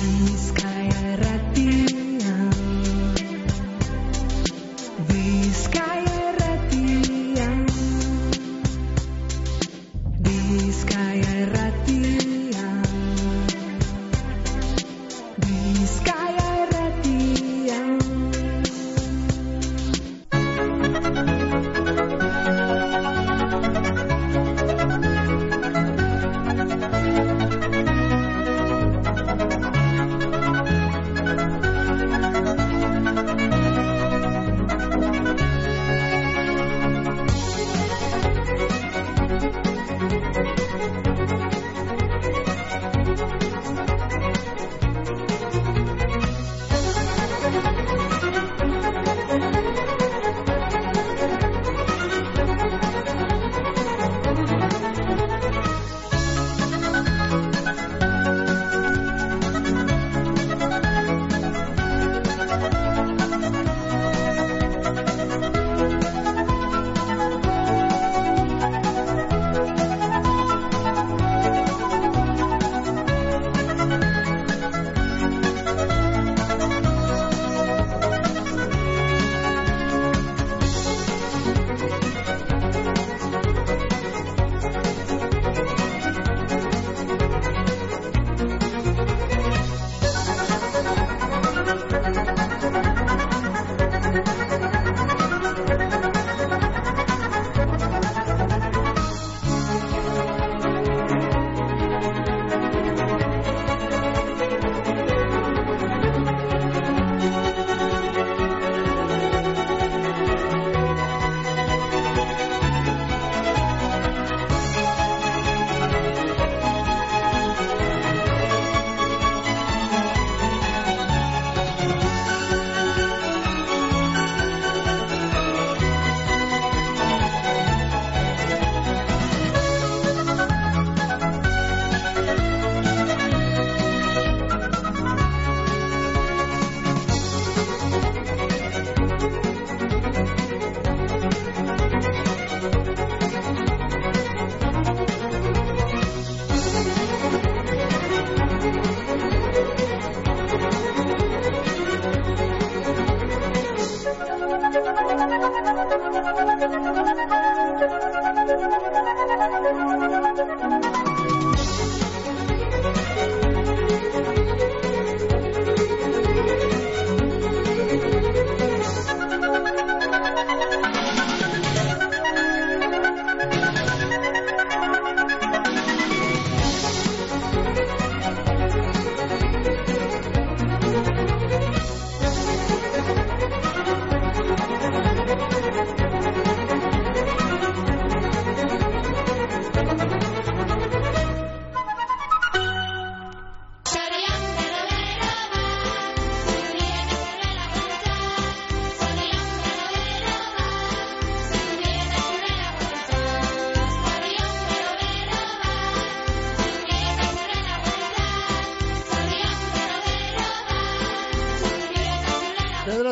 Bizkaia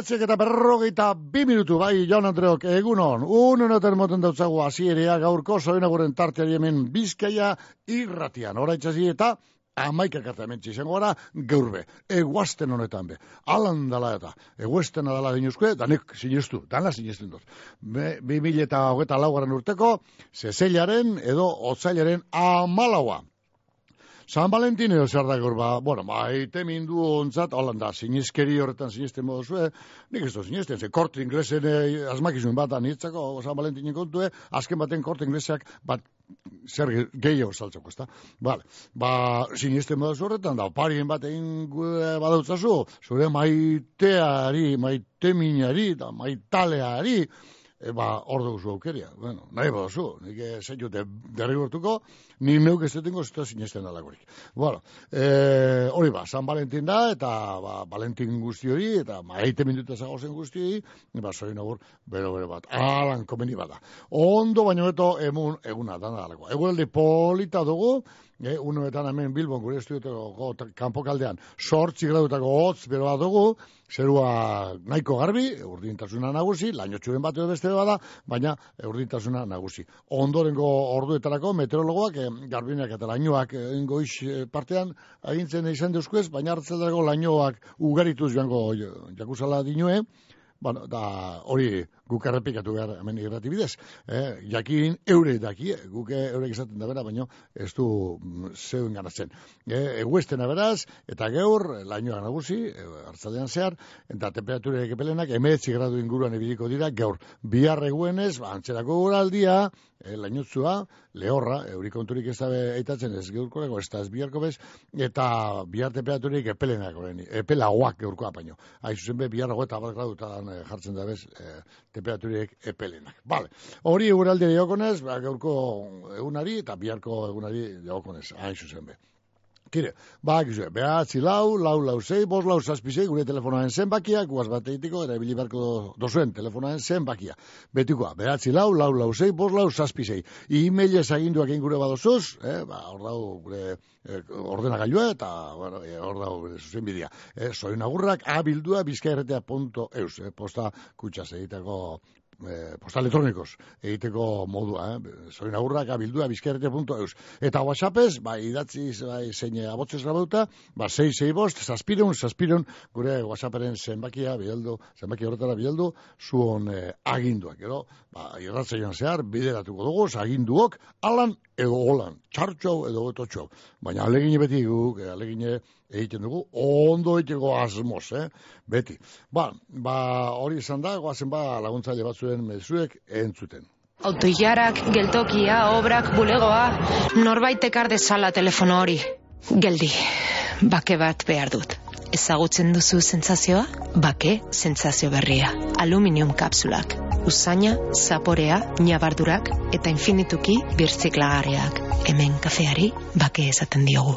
Bederatziak eta berrogeita bi minutu, bai, Jon Andreok, egunon, unen oten moten dautzagu azierea gaurko zoenaguren tarteari hemen bizkaia irratian, oraitzazi eta amaika karte hemen txizango gara, geurbe, eguazten honetan be, alan dala eta, eguazten adala dinuzkue, danek sinestu, dana sinesten dut. Bi mila eta hogeta laugarren urteko, zezeilaren edo otzailaren amalaua. San Valentin edo zer da gaur ba, bueno, maite mindu ontzat, holan da, sinizkeri horretan sinizten modu zue, nik ez du sinizten, ze korte inglesen eh, asmakizun bat anitzako San Valentinen kontue, azken baten korte inglesak bat zer ge- gehiago saltzeko, ezta? Vale, ba, sinizten modu horretan, da, parien bat egin gu- badautzazu, zure maiteari, maite minari, da, maitaleari, e, ba, hor dugu aukeria. Bueno, nahi baduzu, nik zeitu de, derrigortuko, ni neuk ez dutengo ez sinesten dalakorik. Bueno, e, hori ba, San Valentin da, eta ba, Valentin guzti hori, eta maite minuta zagozen guzti hori, ba, zoin agur, bero, bero bat, alan komeni bada. Ondo baino beto emun, eguna da dalako. Egualdi polita dugu, e, unoetan hemen Bilbon gure estudiotako kanpokaldean sortzi gradutako hotz beroa dugu, zerua nahiko garbi, urdintasuna nagusi, lainotxuen bat edo beste bada, baina urdintasuna nagusi. Ondorengo orduetarako meteorologoak, e, garbinak eta lainoak e, goiz e, partean, agintzen izan deuskuez, baina hartzelako lainoak ugarituz joango jakusala dinue, bueno, da hori guk errepikatu behar hemen irrati bidez. Eh, jakin eure daki, eh, guk eurek izaten da bera, baina ez du mm, zeuen ganatzen. Eh, eguesten beraz, eta gaur, lainoa nagusi, eh, hartzaldean zehar, eta temperatura ekepelenak emeetzi gradu inguruan ebiliko dira, gaur, bihar eguenez, ba, antzerako guraldia, e, lainotzua, lehorra, eurikonturik ez dabe eitatzen ez geurkoreko, ez da ez biharko bez, eta bihar temperaturik epelenak horreni, epelagoak geurkoa baino. Aizu zen be, bihar eta bat gradu eta jartzen da bez, e, temperaturik epelenak. Vale. Hori eguralde diokonez, ba, gaurko egunari eta biharko egunari diokonez, hain zuzen be. Kire, ba, gizue, behatzi lau, lau, lau, zei, bos, lau, zazpizei, gure telefonaen zenbakia, guaz bat egiteko, era ibili barko dozuen telefonaen zenbakia. Betikoa, behatzi lau, lau, lau, zei, bos, lau, zazpizei. E-mailez aginduak ingure badozuz, eh, ba, hor dau, gure eh, ordenagailua, eta, bueno, eh, hor dau, gure zuzen bidea. Eh, soin agurrak, abildua, bizkaerretea.eus, eh, posta kutsa egiteko e, posta elektronikos egiteko modua, eh? Zorin agurrak abildua bizkerrete.eus. Eta whatsappez, ba, idatzi bai, zein abotzez grabauta, ba, 6 bost, zazpireun, zazpireun, gure whatsapperen zenbakia, bieldu, zenbaki horretara bieldu, zuon eh, aginduak, edo, ba, irratzeian zehar, bideratuko dugu, aginduok, alan edo holan, txartxo edo txau. Baina alegine beti guk, eh, alegine egiten dugu, ondo egiteko asmoz, eh? beti. Ba, ba hori izan da, goazen ba laguntzaile batzuen mezuek entzuten. Autoiarak, geltokia, obrak, bulegoa, norbait ekar dezala telefono hori. Geldi, bake bat behar dut. Ezagutzen duzu sentsazioa? Bake, sentsazio berria. Aluminium kapsulak. Usaina, zaporea, nabardurak eta infinituki birtziklagarriak. Hemen kafeari bake esaten diogu.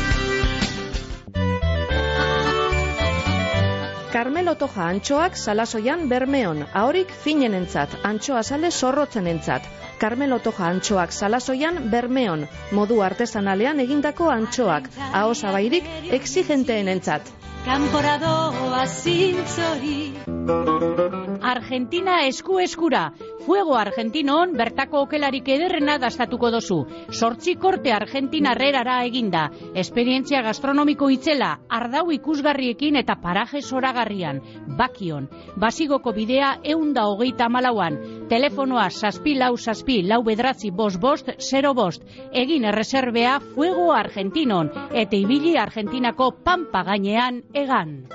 Carmelo Toja antxoak salasoian bermeon, ahorik finen entzat, antxoa sale zorrotzen entzat. Carmelo Toja antxoak salasoian bermeon, modu artesanalean egindako antxoak, aho zabairik exigenteen entzat. Argentina esku eskura. Fuego Argentinon bertako okelarik ederrena dastatuko dozu. Sortzi korte Argentina herrerara eginda. Esperientzia gastronomiko itzela Ardau ikusgarriekin eta paraje zoragarrian. Bakion. Basigoko bidea eunda hogeita malauan Telefonoa saspi lau saspi lau bedratzi bost bost zero bost Egin erreserbea Fuego Argentinon Eta ibili Argentinako pampa gainean egan.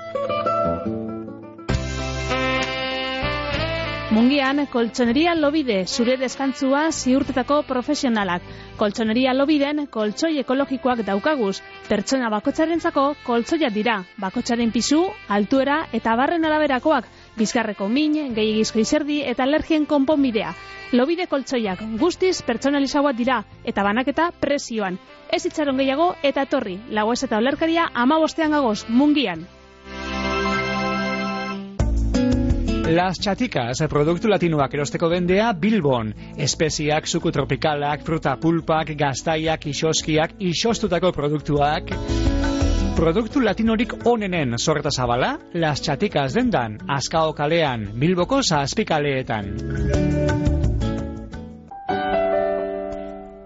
Mungian, koltsoneria lobide, zure deskantzua ziurtetako profesionalak. Koltsoneria lobiden, koltsoi ekologikoak daukaguz. Pertsona bakotxarentzako koltsoiak dira. Bakotxaren pisu, altuera eta barren araberakoak. Bizkarreko min, gehiagizko izerdi eta alergien konponbidea. Lobide koltsoiak guztiz pertsonalizagoak dira eta banaketa presioan. Ez itxaron gehiago eta etorri. Lagoez eta olerkaria ama gagoz, mungian. Las Chaticas, produktu latinoak erosteko bendea Bilbon. Espeziak, suku tropikalak, fruta pulpak, gaztaiak, isoskiak, isostutako produktuak. Produktu latinorik onenen sorreta zabala, Las Chaticas dendan, Azkao kalean, Bilboko zazpikaleetan.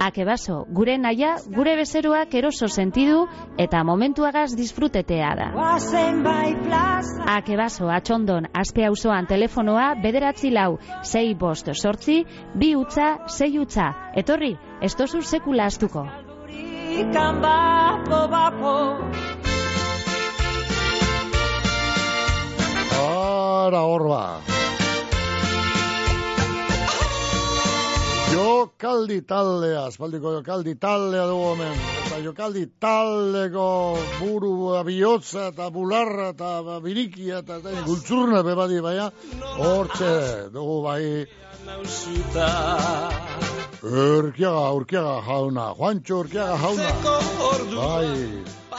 Akebaso, gure naia, gure bezeroak eroso sentidu eta momentuagaz disfrutetea da. Akebaso, atxondon, azpe auzoan telefonoa bederatzi lau, sei bost sortzi, bi utza, sei utza. Etorri, ez dozu sekula astuko. Ara horba. Jokaldi taldea, espaldiko jokaldi taldea dugu hemen. Eta jokaldi taldeko buru bihotza eta bularra eta birikia eta, eta gultzurna bebadi baina. Hortxe dugu bai Urkiaga, urkiaga jauna, Juancho urkiaga jauna. Bai,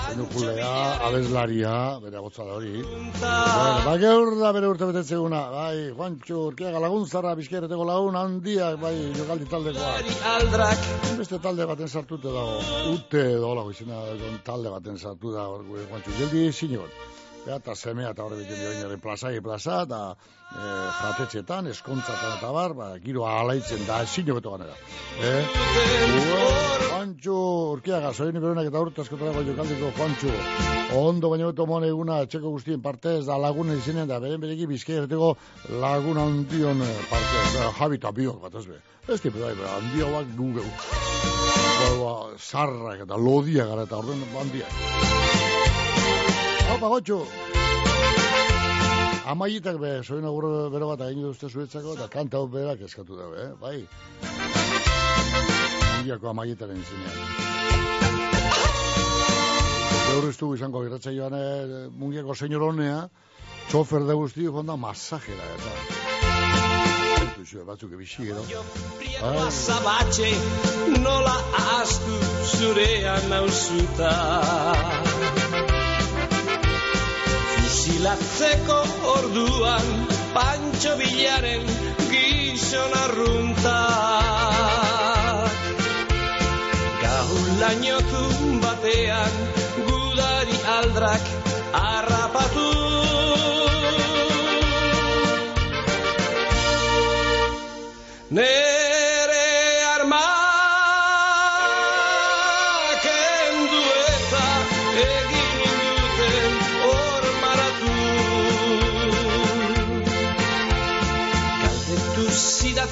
penukulea, abeslaria, bere gotza da hori. Bueno, ba, geur da bere urte betetzeguna, bai, Juancho urkiaga laguntzarra, bizkereteko lagun handiak, bai, jokaldi taldekoa. Beste talde baten sartute dago, ute edo hola, izena, talde baten sartu da, Juancho, jeldi zinegot. Eta semea eta horre biten dioinaren plazai plaza, eta e, jatetxetan, eskontzatan eta bar, ba, giro alaitzen da, ezin jobeto ganera. Eh? Juancho, urkiaga, zoin berunak eta urte askotara goi jokaldiko, Juancho, ondo baino beto mone eguna, txeko guztien partez, da laguna izinen, da beren bereki bizkai erreteko laguna handion eh, partez, da, jabi eta biok bat ez be. Ez tipe da, be, handia bak du geu. Ba, ba, zarrak eta lodia gara eta orden handiak. Opa, gotxo! Amaietak be, soin agurro bero bat egin duzte zuetzako, eta kanta hau berak eskatu dabe, eh? bai? Mungiako amaietaren izenean. Gaur ez izango gerratza joan, eh, mungiako senyor honea, txofer da guzti, jonda masajera, eta... Zue, batzuk ebixi edo. Bai. Zabatxe, nola astu zurean nauzuta. Fusilatzeko orduan, pantxo bilaren gizon arrunta. Gau lainotu batean, gudari aldrak harrapatu. Nere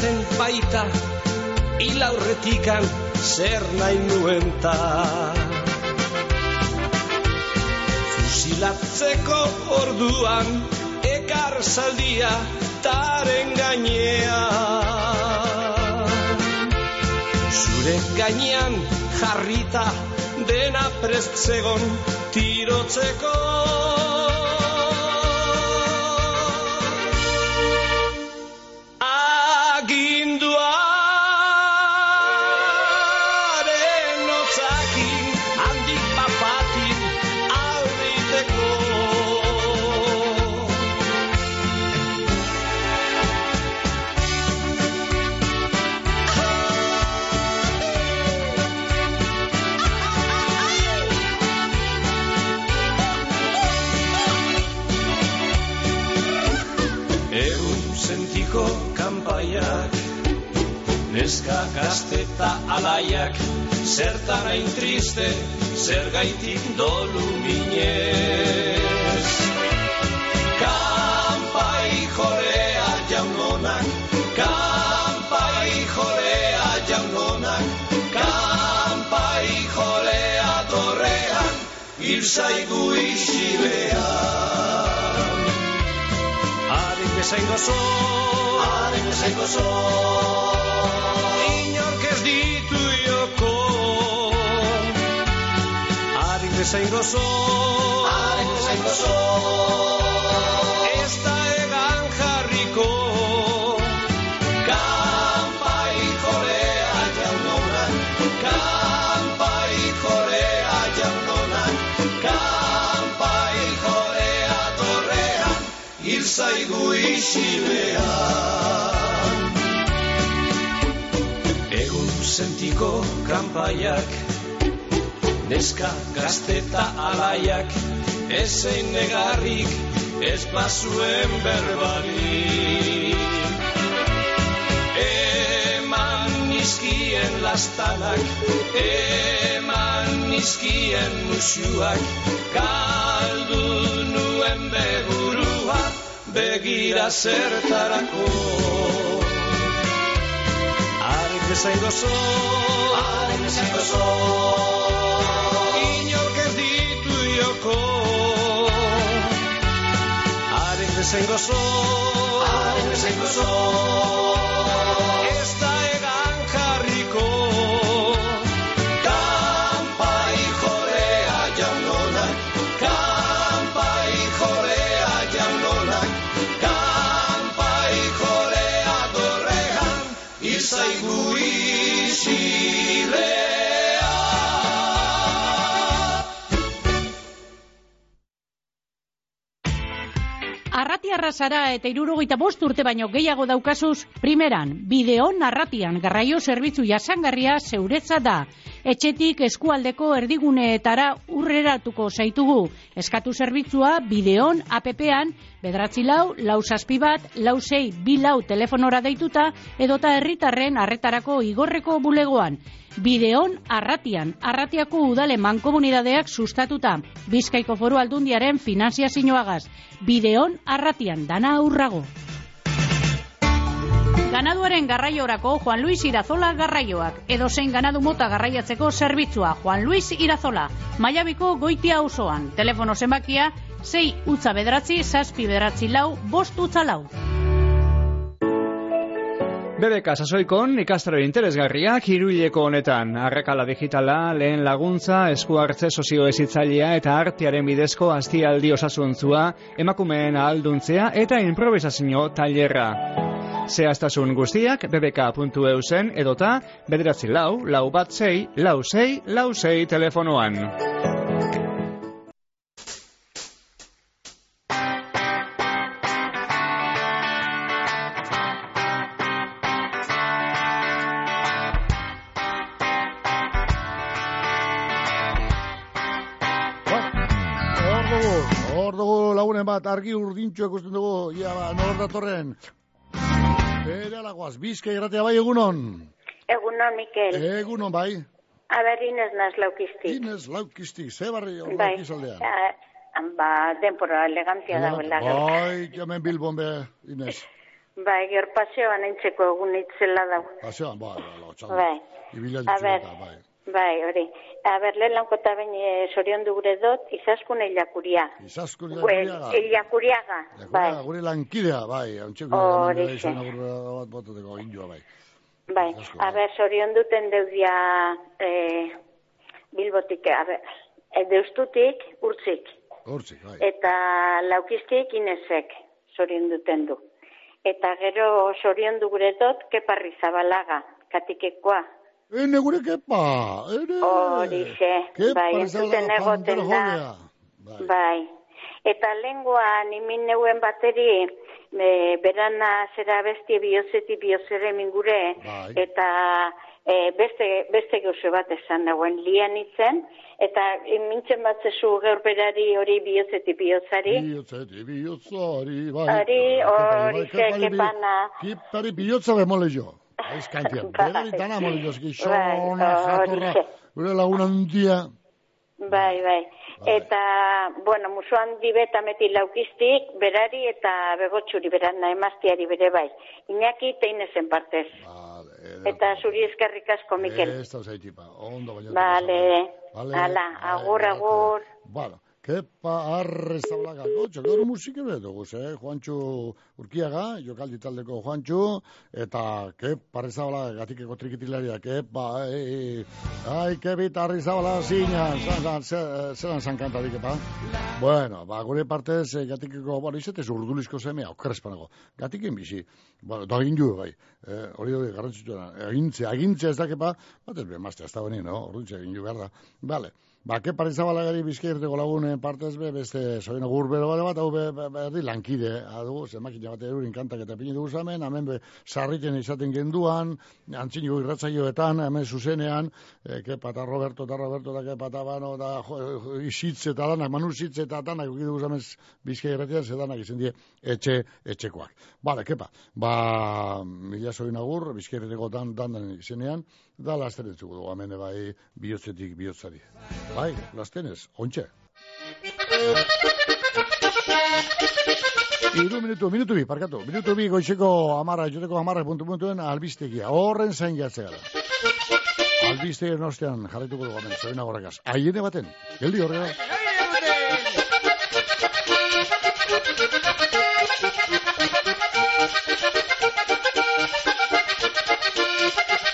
zidaten baita, hil aurretikan zer nahi nuen ta. Fusilatzeko orduan, ekar zaldia taren gainean. Zure gainean jarrita dena prest zegon tirotzeko. Sentiko kanpaiak Neska gazteta alaiak Zertan hain triste Zer gaitik dolu minez. Kanpai jorea jaunonak Kanpai jorea jaunonak Kanpai jorea dorrean Hil zaigu isilean Haren bezain gozo. Haren bezain gozo. Inork ez ditu joko. Haren bezain gozo. Haren bezain gozo zaigu isilean. Egun sentiko kanpaiak, neska gazteta alaiak, ezein negarrik ez bazuen berbarik. Eman nizkien lastanak, eman nizkien musuak, begurua, begira zertarako. Argi bezain gozo Haren bezain gozo. Inork ez ditu joko. Haren bezain gozo Haren bezain gozo. Ez da Arratiarra zara eta irurogeita bost urte baino gehiago daukazuz, primeran, bideon arratian garraio zerbitzu jasangarria zeuretza da. Etxetik eskualdeko erdiguneetara urreratuko zaitugu. Eskatu zerbitzua bideon APP-an, bedratzi lau, lau zazpi bat, lau zei, bi lau telefonora deituta, edota herritarren arretarako igorreko bulegoan. Bideon arratian, arratiako udale mankomunidadeak sustatuta. Bizkaiko foru aldundiaren finanziazioagaz. Bideon arratian, dana aurrago. Ganaduaren garraiorako Juan Luis Irazola garraioak. Edo zein ganadu mota garraiatzeko zerbitzua Juan Luis Irazola. Maiabiko goitia osoan. Telefono zenbakia 6 utza bederatzi, zazpi bederatzi lau, bost utza lau. BBK sasoikon ikastaro interesgarriak hiruileko honetan. Arrekala digitala, lehen laguntza, esku hartze sozio ezitzailea eta artearen bidezko aztialdi osasuntzua, emakumeen ahalduntzea eta improvisazio tailerra. Zehaztasun guztiak bbk.eu zen edota bederatzi lau, lau bat zei, lau zei, lau zei telefonoan. Dugu, hor dugu lagunen bat argi urdintxo ikusten dugu, ia ba, nor datorren. Bere alagoaz, bizka irratea bai egunon. Egunon, Mikel. Egunon bai. A ber, Inez naz laukizti. Inez laukisti, ze barri hor Bai. laukizaldean. Ba, denpora elegantia dagoela. Bai, jamen bilbon be, Inez. Bai, gero paseoan entzeko egun itzela dago. Pasean, bai, bai. Bai. Ibila A ber. ditzueta, bai. Bai, hori. A ber, lehen lanko eta bain e, sorion dugure dut, izaskun eilakuria. Izaskun Gue- ilakuriaga. Eiakuriaga, bai. Bai. Gure lankidea, bai. Antxeko Horixe. izan agurra bat botateko indua, bai. Bai, a ber, sorion duten deudia e, bilbotik, a ber, e, deustutik urtzik. Hortzik, bai. Eta laukiztik inezek sorion duten du. Eta gero sorion du gure dut, keparri zabalaga, katikekoa. Ene gure kepa, ene. Horixe, bai, entzuten egoten da. panterjolea. Bai. Eta lenguan imin neuen bateri, e, berana zera besti biozeti biozere mingure, Bai. eta e, beste, beste gauze bat esan dagoen lian itzen, eta mintzen batzezu gaur berari hori biozeti biozari, Bihotzeti, bihotzari, bai. Hori, horixe, kepari, bi- kepana. Kepari bihotza bemole jo. Aiz kantian, Bai. berari dana mole jo, eski, Bai, xona, jatorra, gure lagun handia. Bai, bai. Eta, bueno, musu handi beta meti laukiztik, berari eta begotxuri berana emaztiari bere bai. Iñaki teinezen partez. Eta zuri eskerrik asko, Mikel. Ez da zaitipa, ondo baina. Vale. Vale. Hala, agur, Vale, agur. Bueno, kepa arre zablaga. Gotxo, gaur musike bere dugu, eh? Juantxu Urkiaga, jokaldi taldeko Juantxu, eta kepa arre zablaga, gatikeko trikitilaria, kepa, ei, ai, kepita arre zablaga zinean, zan, zan, ze- zelan zan kantarik, epa. Bueno, ba, gure partez, eh, gatikeko, bueno, izetez urdulizko semea, okrespanago. Gatikin bizi, bueno, da egin bai, eh, hori hori garrantzitsua da, agintze, agintze ez dakepa, bat ez behemazte, ez da beni, no, orduntze egin behar da. Bale, ba, ke parizabalagari bizkairteko lagune partez be, beste, soin agur bero bat, hau be, be, be, erdi lankide, adugu, ze makina bat eurin kantak eta pini dugu zamen, hemen be, sarriten izaten genduan, antziniko irratzaioetan, hemen zuzenean, e, kepa eta Roberto eta Roberto eta kepa eta bano, da, jo, jo, isitze eta danak, manu isitze eta danak, uki dugu zamen bizkairratia, ze danak izan die, etxe, etxekoak. Bale, kepa, ba, mila soin agur, bizkairreteko dan, dan, dan izenean, da lasten entzuko dugu, hemen bai, bihotzetik bihotzari. Bai, lastenez, ontxe. Iru minutu, minutu bi, parkatu. Minutu bi goizeko amarra, joteko amarra puntu puntuen albistegia. Horren zain jatzea da. Albistegien ostean jarretuko dugu hemen, zoina gorrakaz. Aiene baten, geldi horrela. Bizkargitik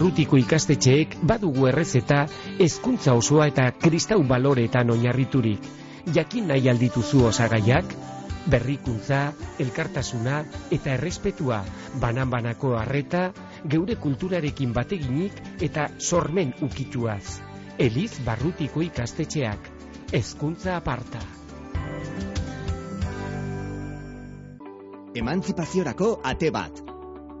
barrutiko ikastetxeek badugu errezeta hezkuntza osoa eta kristau baloreetan oinarriturik. Jakin nahi aldituzu osagaiak? Berrikuntza, elkartasuna eta errespetua, banan-banako harreta, geure kulturarekin bateginik eta sormen ukituaz. Eliz barrutiko ikastetxeak. Hezkuntza aparta. Emantzipaziorako ate bat.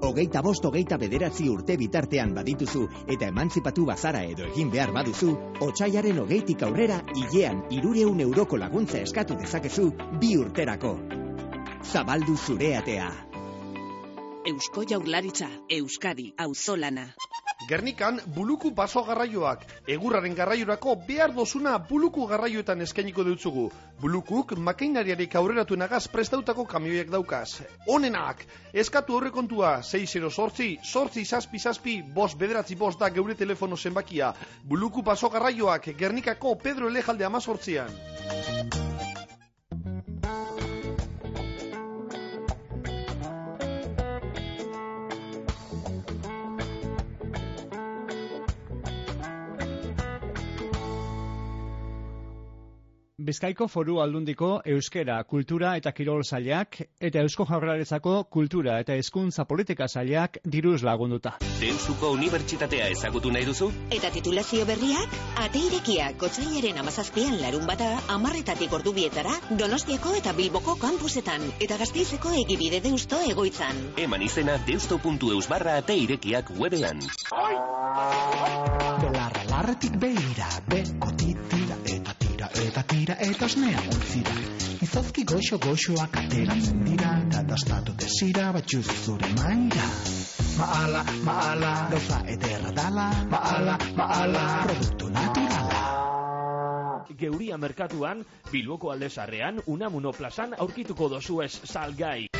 Hogeita bost hogeita bederatzi urte bitartean badituzu eta emantzipatu bazara edo egin behar baduzu, otxaiaren hogeitik aurrera hilean irureun euroko laguntza eskatu dezakezu bi urterako. Zabaldu zure atea. Eusko Jaurlaritza, Euskadi, Auzolana. Gernikan buluku baso garraioak, egurraren garraiorako behar dozuna buluku garraioetan eskainiko dutzugu. Bulukuk makeinariarik aurreratu nagaz prestautako kamioiak daukaz. Onenak, eskatu horrekontua 6 sortzi, sortzi zazpi zazpi, bos bederatzi bos da geure telefono zenbakia. Buluku baso garraioak, Gernikako Pedro Elejalde amazortzian. Bizkaiko foru aldundiko euskera, kultura eta kirol sailak eta eusko jaurlaritzako kultura eta hezkuntza politika sailak diruz lagunduta. Deustuko Unibertsitatea ezagutu nahi duzu? Eta titulazio berriak, ate irekiak otxailaren amazazpian larun bata, amarretatik ordubietara, Donostiako eta Bilboko kampusetan, eta gazteizeko egibide deusto egoitzan. Eman izena deusto.eus barra ate irekiak webean. Belarra larretik behira, beko eta tira eta osnea ontzira. Izozki goxo goxoak ateratzen dira, eta dastatu desira batxuz zure maira. Maala, maala, gauza ederra dala, maala, maala, produktu naturala. Geuria merkatuan, Bilboko aldezarrean, Unamuno plazan aurkituko dozu ez salgai.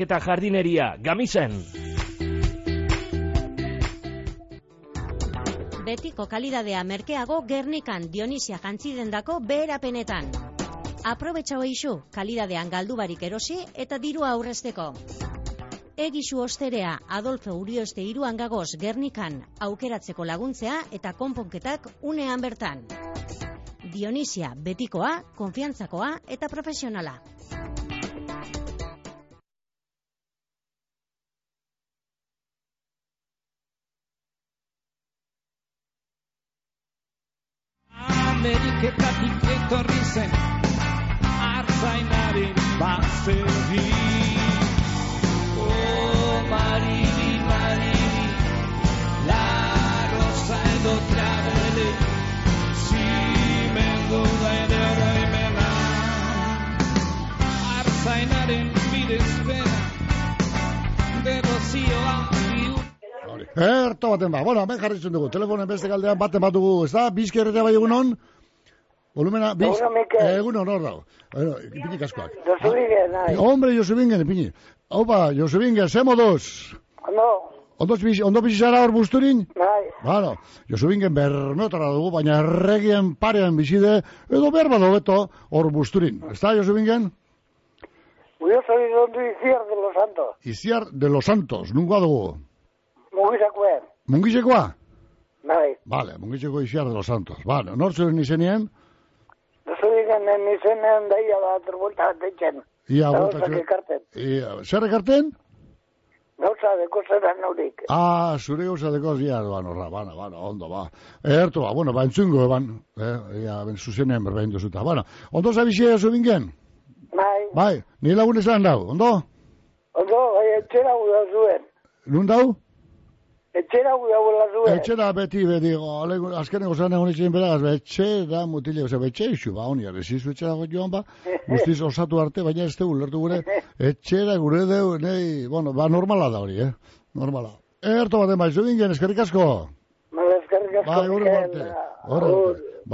eta jardineria, gamizen. betiko kalidadea merkeago Gernikan Dionisia jantzidendako beherapenetan. Aprobetxau eixu, kalidadean galdu barik erosi eta dirua aurrezteko. Egisu osterea Adolfo Urioste iruan gagoz Gernikan aukeratzeko laguntzea eta konponketak unean bertan. Dionisia betikoa, konfiantzakoa eta profesionala. Zen Artzainari bazeri Oh, Mariri, Mariri La rosa edo trabele Zimendu da edera imena Artzainaren bidezpena Derrozioa Hori. Erto baten ba. Bueno, hemen jarritzen dugu. Telefonen beste galdean baten bat dugu. Ez da, bizki erretea bai egunon? Volumena, biz... Egunon, Mikel. Egunon, hor dago. Bueno, ipini kaskoak. Josubingen, nahi. Hombre, Josubingen, ipini. Haupa, Josubingen, ze moduz? Ondo, Ondo bizi, ondo bizi zara hor busturin? bai. Bueno, Josubingen bermeotara dugu, baina erregien parean bizide, edo behar bado beto hor busturin. Ez da, Josubingen? Yo soy donde Iciar de los Santos. Iziar de los Santos, nungoa dugu. Mugizakoen, Mungizekoa? bai. Vale, Mungizeko Iziar de los Santos. Vale, nortzuen izenien? Josubingen en izenean daia da terbuelta bat etxen. Ia, bueltatxo- ekarten. Ia, zer ekarten? Gauza deko zeran naurik. Ah, zure gauza deko zia, bueno, ra, bana, bana, ondo, ba. Ertu, ba, bueno, ba, entzungo, eban, eh, ia, ben, zuzenean berbein duzuta. Bueno, ondo zabizia zu bingen? Bai. Bai, ni lagun esan dau, ondo? Ondo, bai, etxera guda zuen. Nun dau? Etxera guda guela zuen. Etxera beti, beti, olego, azkeneko zan egon itxen beragaz, ba, etxe da mutile, oza, betxe isu, ba, honi, arrezizu etxera joan, ba, guztiz osatu arte, baina ez tegu, lertu gure, etxera gure deu, nei, bueno, ba, normala da hori, eh, normala. Erto baten bai, zu bingen, eskerrik asko? Mala eskerrik asko. Bai. Hori arte.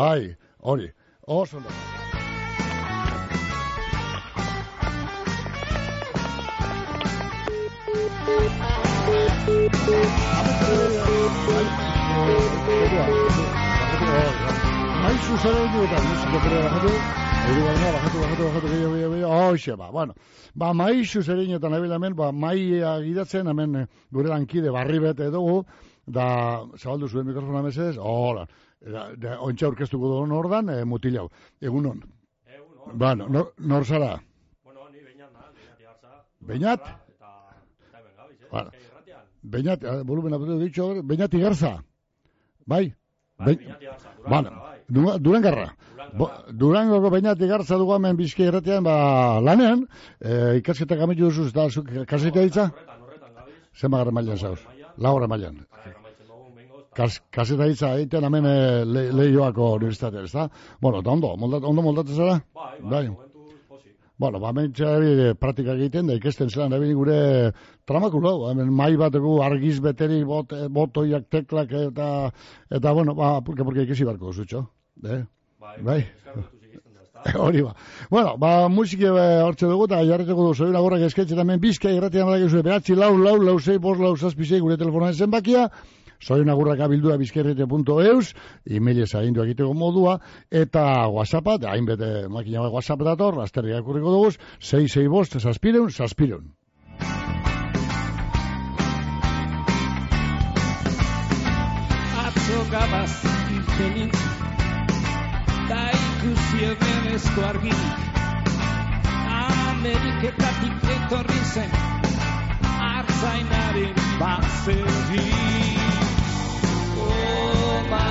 Bai, hori. Oso ondo. Maizu zara eta musika pere bajatu, hori baina bajatu, bajatu, bajatu, gehiago, gehiago, gehiago, hoxe, ba, bueno. Ba, maizu zerein eta nabil hemen, ba, maia gidatzen, hemen gure lankide barri bete dugu, da, zabaldu zuen mikrofona mesedez, hola, da, ontsa aurkeztuko dugu nordan, e, mutilau, egunon. Egunon. Bueno, nor, nor zara? Beñat? Bueno, Beñat, eh, volumen aputu dicho, Beñat Igarza. Bai? Bai, Bueno, Dura- Durangarra. Bo- Durangoko Beñat Igarza dugu hemen bizki erratean, ba, lanean, eh, ikasketak amitu duzu, eta zuk kaseta ditza? Zenba gara mailan zauz? Laura mailan. Kas, kaseta ditza egiten hemen eh, le, lehioako universitatea, ez da? Bueno, eta ondo, moldat, ondo moldatzen zara? Bai, Bueno, ba, hemen txabi praktika egiten, da ikesten zelan, ebili gure tramakulo, hemen mai bateko argiz beteri, bot, botoiak, teklak, eta, eta, bueno, ba, purke, purke ikisi barko zutxo. Eh? Bai. Hori ba. Bueno, ba, musiki eh, hortxe dugu, eta jarretuko dugu, zoin agorrak esketxe, hemen bizka irratian badakizue, behatzi lau, lau, lau, zei, bos, lau, zazpizei, gure telefonan zenbakia, Soin agurrak abildua bizkerrete.eus, emailez agindu egiteko modua, eta whatsappa, da hainbete makina bat whatsapp dator, lasterri akurriko dugu, 6 bost, zazpireun, zazpireun. Atzo gabaz irtenin Da ikusi ebenezko arginik Ameriketatik etorri zen Artzainaren bazeri Oh,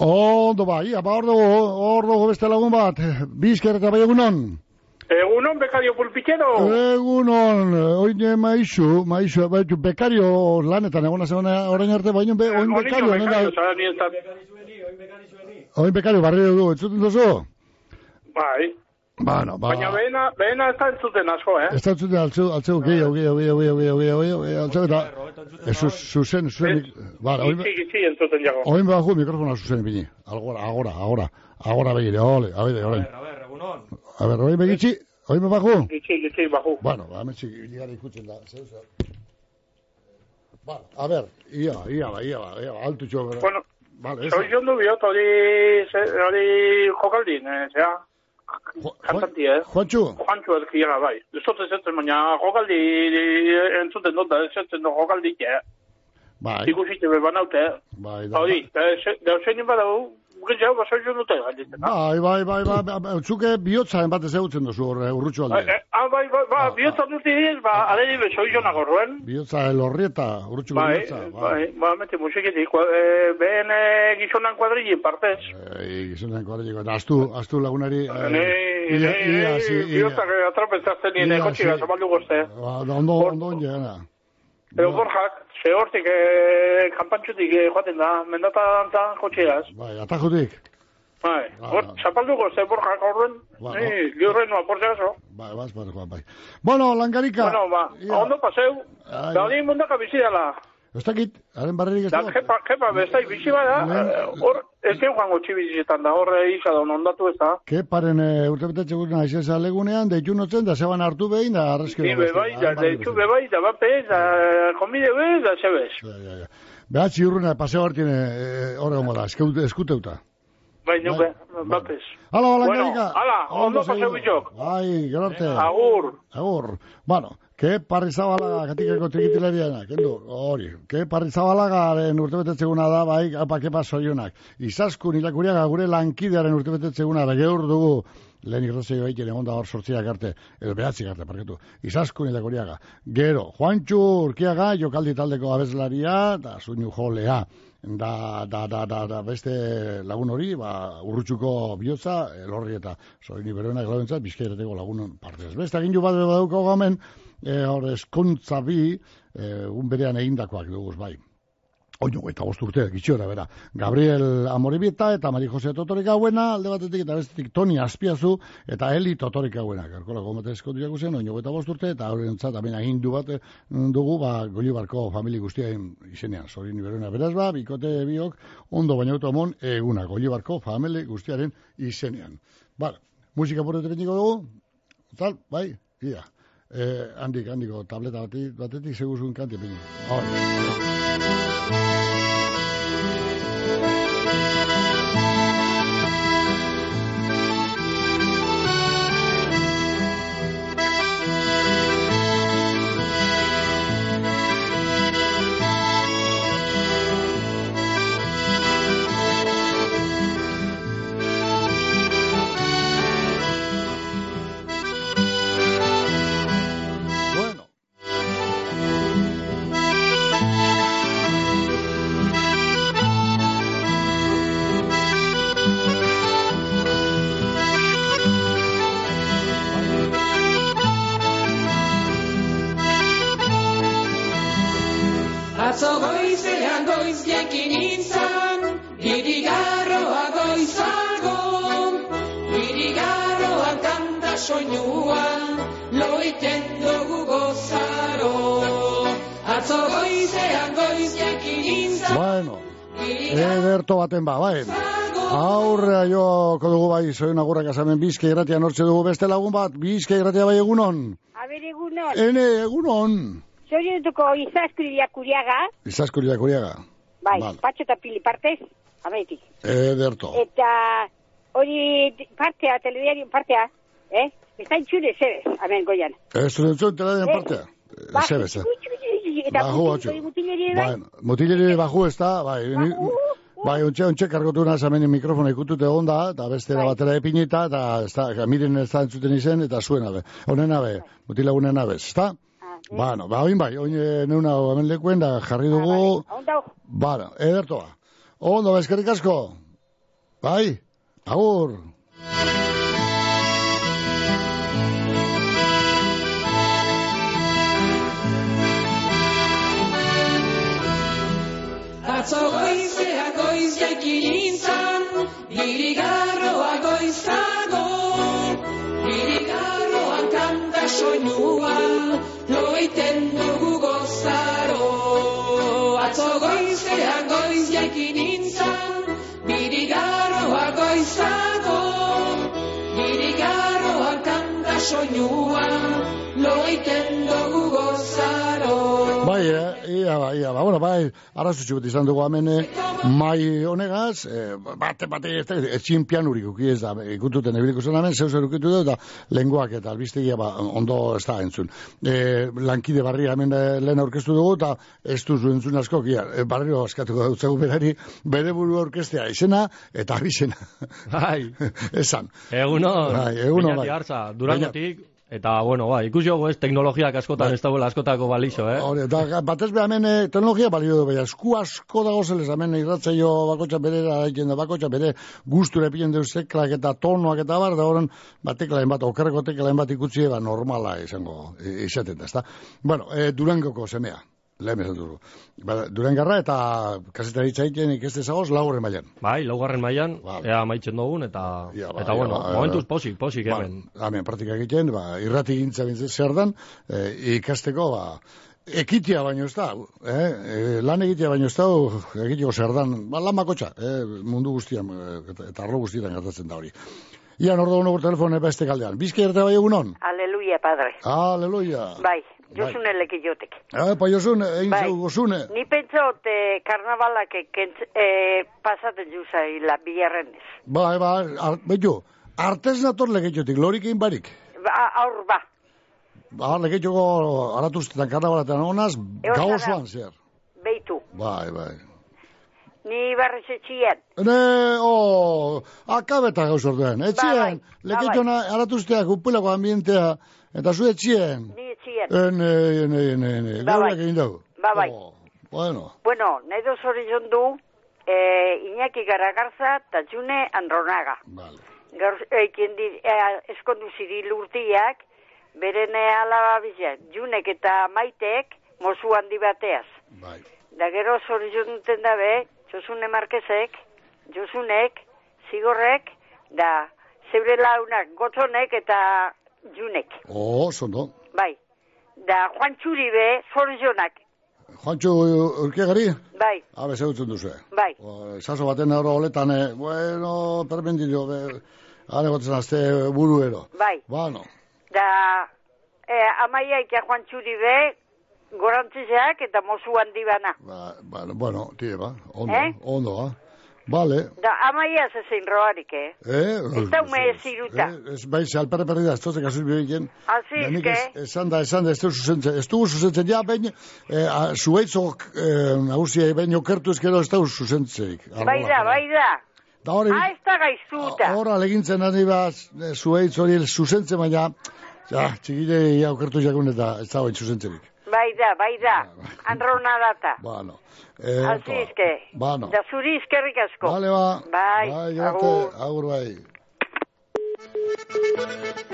Ondo ba, ia, ba, hor dugu, hor dugu beste lagun bat, bizker eta bai egunon. Egunon, bekario pulpitxero. Egunon, oine maizu, maizu, baitu, bekario lanetan, egona zegona orain arte, baino, be, oin bekario, nena, bekario, zara ni ez da. oin bekario barri dugu, entzuten duzu? Bai. Bueno, ba... Baina ba. behena, behena ez da entzuten asko, eh? Ez da bai. bai, entzuten altzu, altzu, gehiago, gehiago, gehiago, gehiago, gehiago, gehiago, gehiago, altzu, eta ez zuzen, zuzen, bara, oin... Itzi, itzi entzuten jago. Oin bajo mikrofona zuzen, bini, agora, agora, agora, agora begire, ole, a ver, ole. A ver, egunon. A ver, oin begitzi, oin bajo? Itzi, itzi, bajo. Bueno, ba, metxi, ligara ikutzen da, zeu, zeu. Ba, a ver, ia, ia, ba, ia, ba, ia, ia, altutxo, bera. Bueno, vale, eso. Soy yo no biot, hori, hori jokaldin, eh, sea. Kantantia, eh? Juancho? Juancho elkia, bai. Zote zetzen, baina jokaldi entzuten dut da, zetzen dut jokaldi, eh? Bai. Ikusitxe bebanaute, eh? Bai, da. Hori, da, da, da, gehiago zailun dute galditzen. Ah, bai, bai, bai, bai, bai, bai zuke eh, bihotzaren bat ezagutzen duzu horre, eh, urrutxo alde. Eh, ah, bai, bai, bai, ah, bihotza ah. dut diez, ba, alei bezoi jonak horroen. Bihotza elorrieta, urrutxo bai, bihotza. Bai, bai, ba, mete musiketik, ben behen eh, gizonan kuadrili partez. Eh, gizonan kuadrille eta astu, astu lagunari... Eh, ne, ia, ia, ia, bihotza atrapetzatzen nien, ekotxi gazamaldu gozte. Ba, ondo, ondo, ondo, ondo, ondo, ondo, ondo, ze hortik, eh, kanpantxutik eh, joaten da, mendata dantzan kotxeaz. Bai, atajutik, Bai, hor, zapaldu gozte Borjak horren, Ba, ni, liurren noa, por si acaso. bai, bas, bai, Juan, bai. Bueno, langarika, Bueno, ba, ondo paseu, da hori mundaka bizi. Ez dakit, haren barrerik ez Da, dago. kepa, kepa, bestai bizi bada, eh, hor, ez gen joango txibizitan da, hor, eh, isa da, ondatu ez da. Ke paren e, urtebetetxe guzna izesa legunean, deitu notzen, da zeban hartu behin, da arrezkero. Ni bebai, da, da, itxu bebai, da, bape, da, komide be, da, zebez. Behatzi urruna, paseo hartien e, horre gomo da, eskuteuta. Bai, nuke, bapes. Hala, Bueno, langarika. hala, ondo paseu bitxok. Bai, gero arte. Agur. Agur. Bueno, ke parri zabalaga, katikako trikitilariana, kendu, hori. Ke parri zabalagaren urtebetetzeguna da, bai, apa, kepa soionak. Izaskun ilakuriaga gure lankidearen urtebetetzeguna, da geur dugu, lehen irrazio egiten egon da hor sortziak arte, edo behatzik arte, parketu. Izaskun ilakuriaga. Gero, Juantxu Urkiaga, jokaldi taldeko abeslaria, da zuinu jolea. Da, da, da, da, da, beste lagun hori, ba, urrutxuko bihotza, elorri eta soini beroenak lauentzat, bizkaireteko lagunon partez. Beste egin bat badauko gamen, e, hor eskontza bi, e, un berean egindakoak duguz, bai. Oino, eta bost urte, gitxiora, bera. Gabriel Amoribieta eta Mari Jose Totorik hauena, alde batetik eta bestetik Toni Aspiazu eta Eli Totorik hauena. Garkola gomate eskontiak zen, oino, eta bost urte, eta horren zat, amena hindu bat eh, dugu, ba, Golibarko famili guztien izenean. Zorin iberona beraz, ba, bikote biok, ondo baina automon, eguna, Golibarko famili guztiaren izenean. Bala, musika beniko dugu, tal, bai, ia. Eh, handik, handiko tableta batetik, batetik seguzun kanti beniko. Hori. Atzo goizean goiz jekin intzan, irigarroa goizago, irigarroa kanta soinuan, loiten dugu gozaro. Atzo goizean goiz intzan, Bueno, ederto baten ba, bai. Aurrea joko dugu bai, zoin agurrak azamen bizke irratia nortze dugu beste lagun bat, bizke irratia bai egunon. Aber egunon. Ene, egunon. Zoriotuko izaskuriak kuriaga, Izaskuri kuriaga. bai, Vale. patxo eta pili partez, abetik. Ederto. Eta hori partea, telediario partea, eh? Está itxure zebez, amen goian. Ez zuen zuen tela den partea. Ba, Zebez, eh? Eta Baju mutil- mutileri bai, mutileri baju ez da, bai, ni, bai, ontxe, ontxe kargotu naz hemen mikrofona ikutute egon da, eta beste Bai. batera epinita, eta ez da, miren ez da entzuten izen, eta zuen abe. Honen abe, Bai. mutilagunen abe, ez da? Bai. Bueno, ba, oin bai, oin eh, neuna hemen lekuen, da jarri bai, dugu. Ba, bai, bueno, edertoa. Ondo, bai, bezkerrik asko. Bai, agur. Atzo goizea goizeak irintzan, irigatzen. Atzo goizean goiz jakinintzan, birigarroa goizago, birigarroan kanta soinua, loiten dugu gozaro. Bai, eh, ia, ba, ia, ba, bueno, bai, arazutxu bat izan dugu hemen, eh, mai honegaz, eh, bate, bate, ez da, etxin pianurik uki ez da, ikututen ebiliko zen hemen, zeu zer ukitu dut, eta lenguak eta albistegia, ba, ondo ez da entzun. Eh, lankide barria hemen eh, lehen aurkeztu dugu, eta ez duzu entzun asko, ia, barrio askatuko dut zegu berari, bere buru aurkeztea izena, eta abizena. Bai. Esan. Eguno, Bai, egunon, bai. Hartza, Durangotik, eta, bueno, bai, ikusi hogu ez, teknologiak askotan ez dagoela askotako balixo, eh? Hore, da, batez be hemen eh, teknologia balio du, baina esku asko dago zelez, hemen irratzaio bakotxa bere, da bakotxa bere, gusture pien deuz teklak eta tonoak eta bar, da horren, ba, teklaen bat, okerreko teklaen bat ikutzi, ba, normala izango, i- izaten da, ezta? Bueno, e, Durangoko semea, lehen esan dugu. Ba, Durangarra eta kasetaritza egiten ikeste zagoz, laurren mailan. Bai, laugarren mailan, ea maitzen dugun, eta, eta bueno, ba, momentuz posik, posik hemen. Bueno, hemen praktika egiten, ba, irrati gintza zer dan, e, ikasteko, ba, ekitia baino ez da, eh? e, lan egitea baino ez da, egiteko zer dan, ba, lan bakotxa, eh? mundu guztian, eta, eta arlo guztietan gertatzen da hori. Ia, nordo hono telefone beste kaldean. Bizki erte bai egunon? Aleluia, padre. Aleluia. Bai, josune lekiotek. Eh, pa josune, egin Bai. gozune. Ni pentsot eh, karnavalak eh, pasaten juza la biarrenez. Bai, ba, ar, betu, artez nator legitxotik, lorik egin barik. Ba, aur ba. Ba, legitxoko aratuztetan karnabalatean honaz, gau osoan zer. Beitu. Bai, bai. Ni barrezetxien. Ne, o, akabeta gauz orduan. Etxien, Ba, bai, leketxona aratuzteak upulako ambientea, eta zu etxien. Ni etxien. Ene, ene, ene, ene, Ba, bai. gaurak egin dugu. Ba, bai. Bueno, Bueno, nahi doz hori du, eh, Iñaki Garagarza eta June Andronaga. Vale. Gaur, eiken di, eh, eskondu ziri lurtiak, beren alaba bizia, Junek eta Maitek, mozu handi bateaz. Bai. Da gero zori duten dabe, Josune Marquezek, Josunek, Zigorrek, da zeure launak, Gotzonek eta Junek. o, zondo. Bai. Da Juan Txuribe, Zorionak. Juantxo urkegari, Bai, abe, zeutzen duzu. bai. Zaso baten euro holetan, eh, bueno, permendidio, be, hane gotzen azte buruero. Bai. Bueno, Da eh, amaiaik Juan Txuribe, gorantzizeak eta mozu handi bana. ba, ba, bueno, tire, ba, ondo, Eh? ondo, ba. Vale. Da amaia zezein roarik, eh? Eh? Ez da ume ziruta. Eh, ez bai, ze alperre perdida, ez toze kasuz bihoiken. Así es que... ez- esan da, esan da, ez dugu zuzentzen, ez dugu zuzentzen, ja, bain, eh, a- zuaitzok, eh, nagusia, bain okertu ezkero ez dugu zuzentzeik. Bai da, bai da. Da hori, Ah, ez da gaiztuta. hor alegintzen ari bat, eh, zuaitz hori zuzentzen, baina, ja, txikile, ja, okertu jakun eta ez da bain zuzentzerik. Bai da, bai da. Androna data. Bueno, eh, que... Bueno. Da zuri izkerrik asko. Vale, ba. Bai, Bai, agur. agur bai.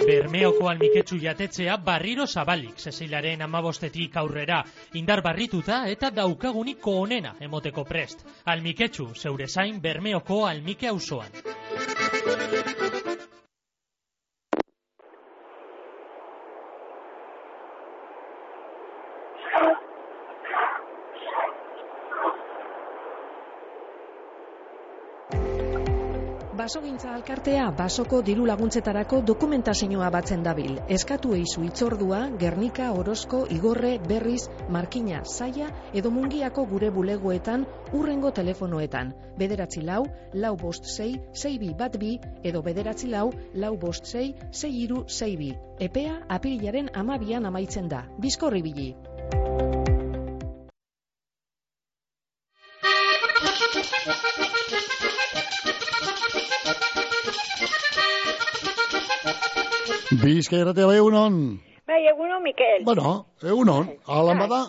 Bermeoko almiketsu jatetzea barriro zabalik, Cecilaren amabostetik aurrera, indar barrituta eta daukaguniko onena emoteko prest. Almiketsu, zeure zain Bermeoko almike auzoan. Basogintza alkartea basoko diru laguntzetarako dokumentazioa batzen dabil. Eskatu eizu itzordua, Gernika, Orozko, Igorre, Berriz, Markina, Zaia edo Mungiako gure bulegoetan urrengo telefonoetan. Bederatzi lau, lau bost sei, sei bi bat bi edo bederatzi lau, lau bost sei, sei iru sei bi. Epea apirilaren amabian amaitzen da. Bizkorri bili. Bizka irratea bai egunon. Bai, eguno, Mikel. Bueno, egunon, alan bada,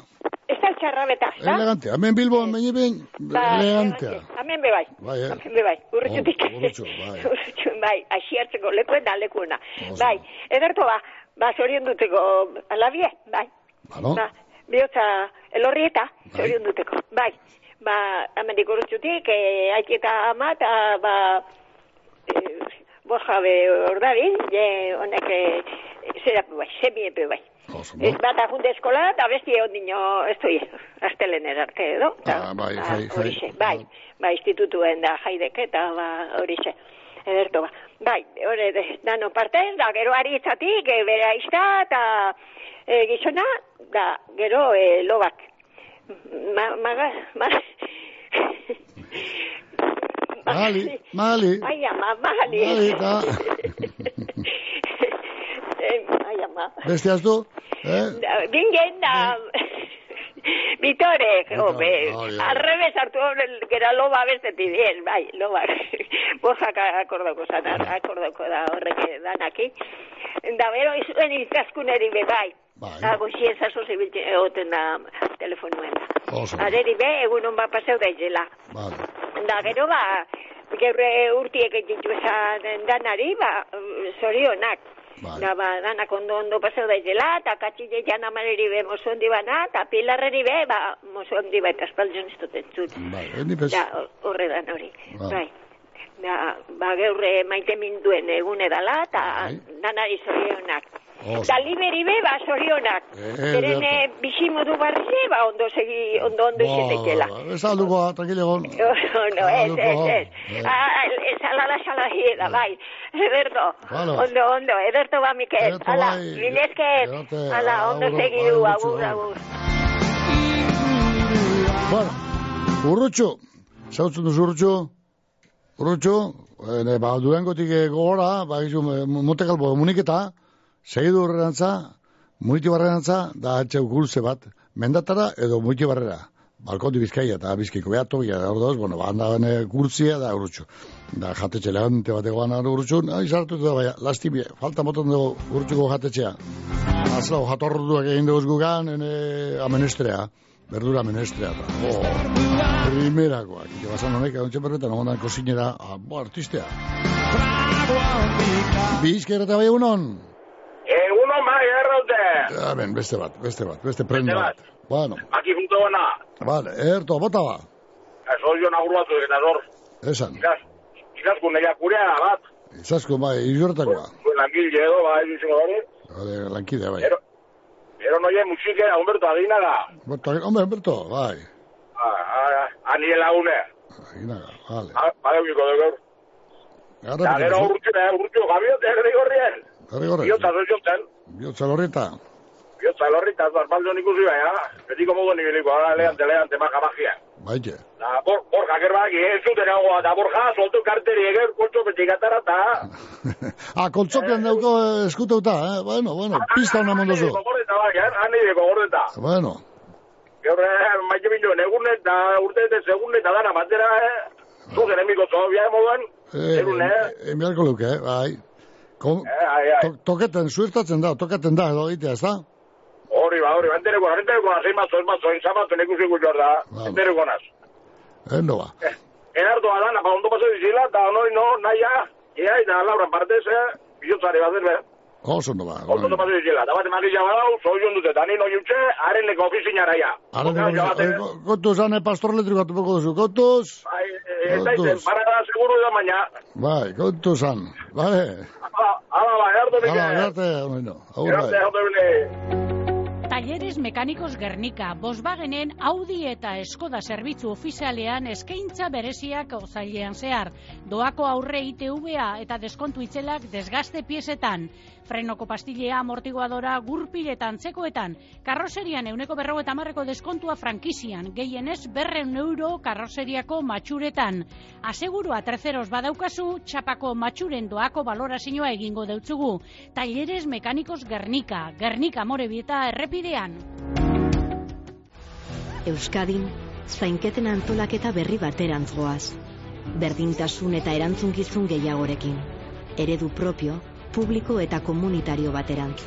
Ez da txarrabeta, da? elegante. Hemen Bilboan baina ben, Bai, elegantea. Hemen be bai. Bai, eh? Hemen be bai. Urrutxutik. Oh, urrutxu, bai. Urrutxu, bai. Asi hartzeko lekuen da lekuna. Oso. Bai. Ederto ba, ba, zorion duteko, alabie, bai. Bano. Ba, bihotza, elorrieta, zorion duteko. Bai. ba, amendik urrutxutik, e, aiketa ama, eta, ba, e, borja be ordari, je, honek, zera, bai, semiepe, bai. Ez bat ajunde eskola, eta besti ondino, ez doi, astelener arte, edo? Ah, bai, Ba, jai, jai. bai, ba, institutuen da jaidek eta ba, horixe, ederto ba. Bai, hori, dano partez, da, gero aritzatik, e, bere aizta, eta e, gizona, da, gero e, lobak. Ma, maga, ma, Mali, mali. ai ama, mali. Mali, eta... Eh, ai ama. Beste aztu? Eh? Da, Bingen da... Vitore, hobe, hori. al revés hartu gera loba bestetik, bien, bai, loba. Bojak akordoko zan, akordoko da horrek danaki. Da, bero, izuen izaskuneri be, bai. Da, goxien zazo zibiltzen egoten da telefonuen da. Oso. Areri be, egun hon bat paseu daizela. Vale. Da, gero, ba, geure urtiek ditu esan danari, ba, zorionak. Da, ba, danak ondo ondo paseu daizela, eta katxile jan amareri be mozo handi bana, eta pilarreri be, ba, mozo handi ba, eta espaldion ez dut entzut. Bai. Da, ho- horre dan hori. Bai. Bai. Da, ba, geure maite minduen egun edala, eta danari zorionak. Oso. Da, liberi be, ba, zorionak. Eh, ederto. eh, bizimudu barri, ba, ondo segi, ondo ondo izetekela. Ez alduko, tranquilo egon. No, no, ez, ez, ez. Eh. Ah, ez alala salahieda, bai. Ederto. Ondo, ondo, ederto ba, Mikel. Ala, bai. Ederto, Ala, ondo agur, segidu, bai, agur. Bueno, urrutxo. Zautzen duzu urrutxo? Urrutxo, e, ba, durangotik eh, gogora, ba, gizu, monte kalbo muniketa, segidu horrerantza, muniti barrerantza, da atxe gulze bat, mendatara edo muniti barrera. Balkondi bizkaia eta bizkiko behato, ja, hor dauz, bueno, ba, handa bene gurtzia da urrutxo. Da, jatetxe lehante bat egoan urrutxo, nahi sartu da, baina, lasti, falta moton dugu urrutxuko jatetxea. Azlau, jatorduak egin dugu gugan, ene, amenestrea, berdura amenestrea. Da. Oh, primerakoak. Ike basan honek, egon txeperretan, ondan kozinera, ah, bo, artistea. Bizker eta bai egunon? Egunon bai, erraute. Ja, ben, beste bat, beste bat, beste prenda bat. Bueno, Aki punto bona. vale, erto, bota ba. Eso jo nagur batzu eta zor. Esan, Ikaz, ikazku neia kurea bat. izasko bai, izurtakoa. Zuen langile edo, bai, izango hori. Vale, lankidea bai. Ero, ero noie musike, Humberto Adinaga. Bota, hombre, Berto, bai. Aniel lagune. Aginaga, vale. Bale ubiko dugu gero pekatu, urtxu, eh, urtxu, gabiote, erdi gorrien. garri gorre. Biotza zoizonten. Biotza lorrita. Biotza lorrita, zarpaldion ikusi bai, ha? Betiko modu nibiliko, ara, leante, leante, maja magia. Baite. Da, bor, borja, gerbak, ez zuten hagoa, da, borja, soltu karteri, eger, koltxo, petikatara, eta... Ah, koltzopian dauko eh, eskuteuta, eh? Bueno, bueno, pista hona mondozu. Eh? Han nire, gordeta. Bueno, Gaur, eh, maite minuen, egunet, da, urte eta segunet, da, dana, batera, eh? Zuzen emiko zobia, moduan, eh, Erun, eh? enbiarko luke, eh? Bai. Kom, eh, to, toketen, zuertatzen da, tokaten da, edo egitea, ez da? Hori, ba, hori, ba, entereko, entereko, nazi mazo, ez mazo, inzamazo, nekusi gutxor da, entereko naz. Endo ba. Enartu adana, ba, ondo paso dizila, eta onori, no, naia, ia, eta Laura partez, eh, bizotzari bat zer, Oso ondo ba. ondo paso dizila, eta bat emakizia badau, zoion dute, eta nino jutxe, haren leko ofizinara ja. Ara, Oka, ja, bat, eh, kontuz, ane pastor elektriko atuko duzu, kontuz? Bai, eh, ez daizen, Kontuz. para da, seguro da, baina, Bai, kontuz han. Vale. ala, ala, ba, Hala, nike, garte, bueno, agur erarte, bai. erarte, bine. Talleres Mekanikos Gernika, Volkswagenen Audi eta Skoda zerbitzu ofizialean eskaintza bereziak ozailean zehar. Doako aurre ITVA eta deskontu itzelak desgaste piezetan. Frenoko pastilea, amortiguadora, gurpiletan, tzekoetan. Karroserian euneko berro eta marreko deskontua frankizian. Gehienez berreun euro karroseriako matxuretan. Asegurua terceros badaukazu, txapako matxuren doako balorazioa egingo deutzugu. Talleres Mekanikos Gernika, Gernika Morebieta errepidean. Euskadin, zainketen antolaketa berri baterantz goaz. Berdintasun eta erantzunkizun gehiagorekin. Eredu propio, publiko eta komunitario baterantz.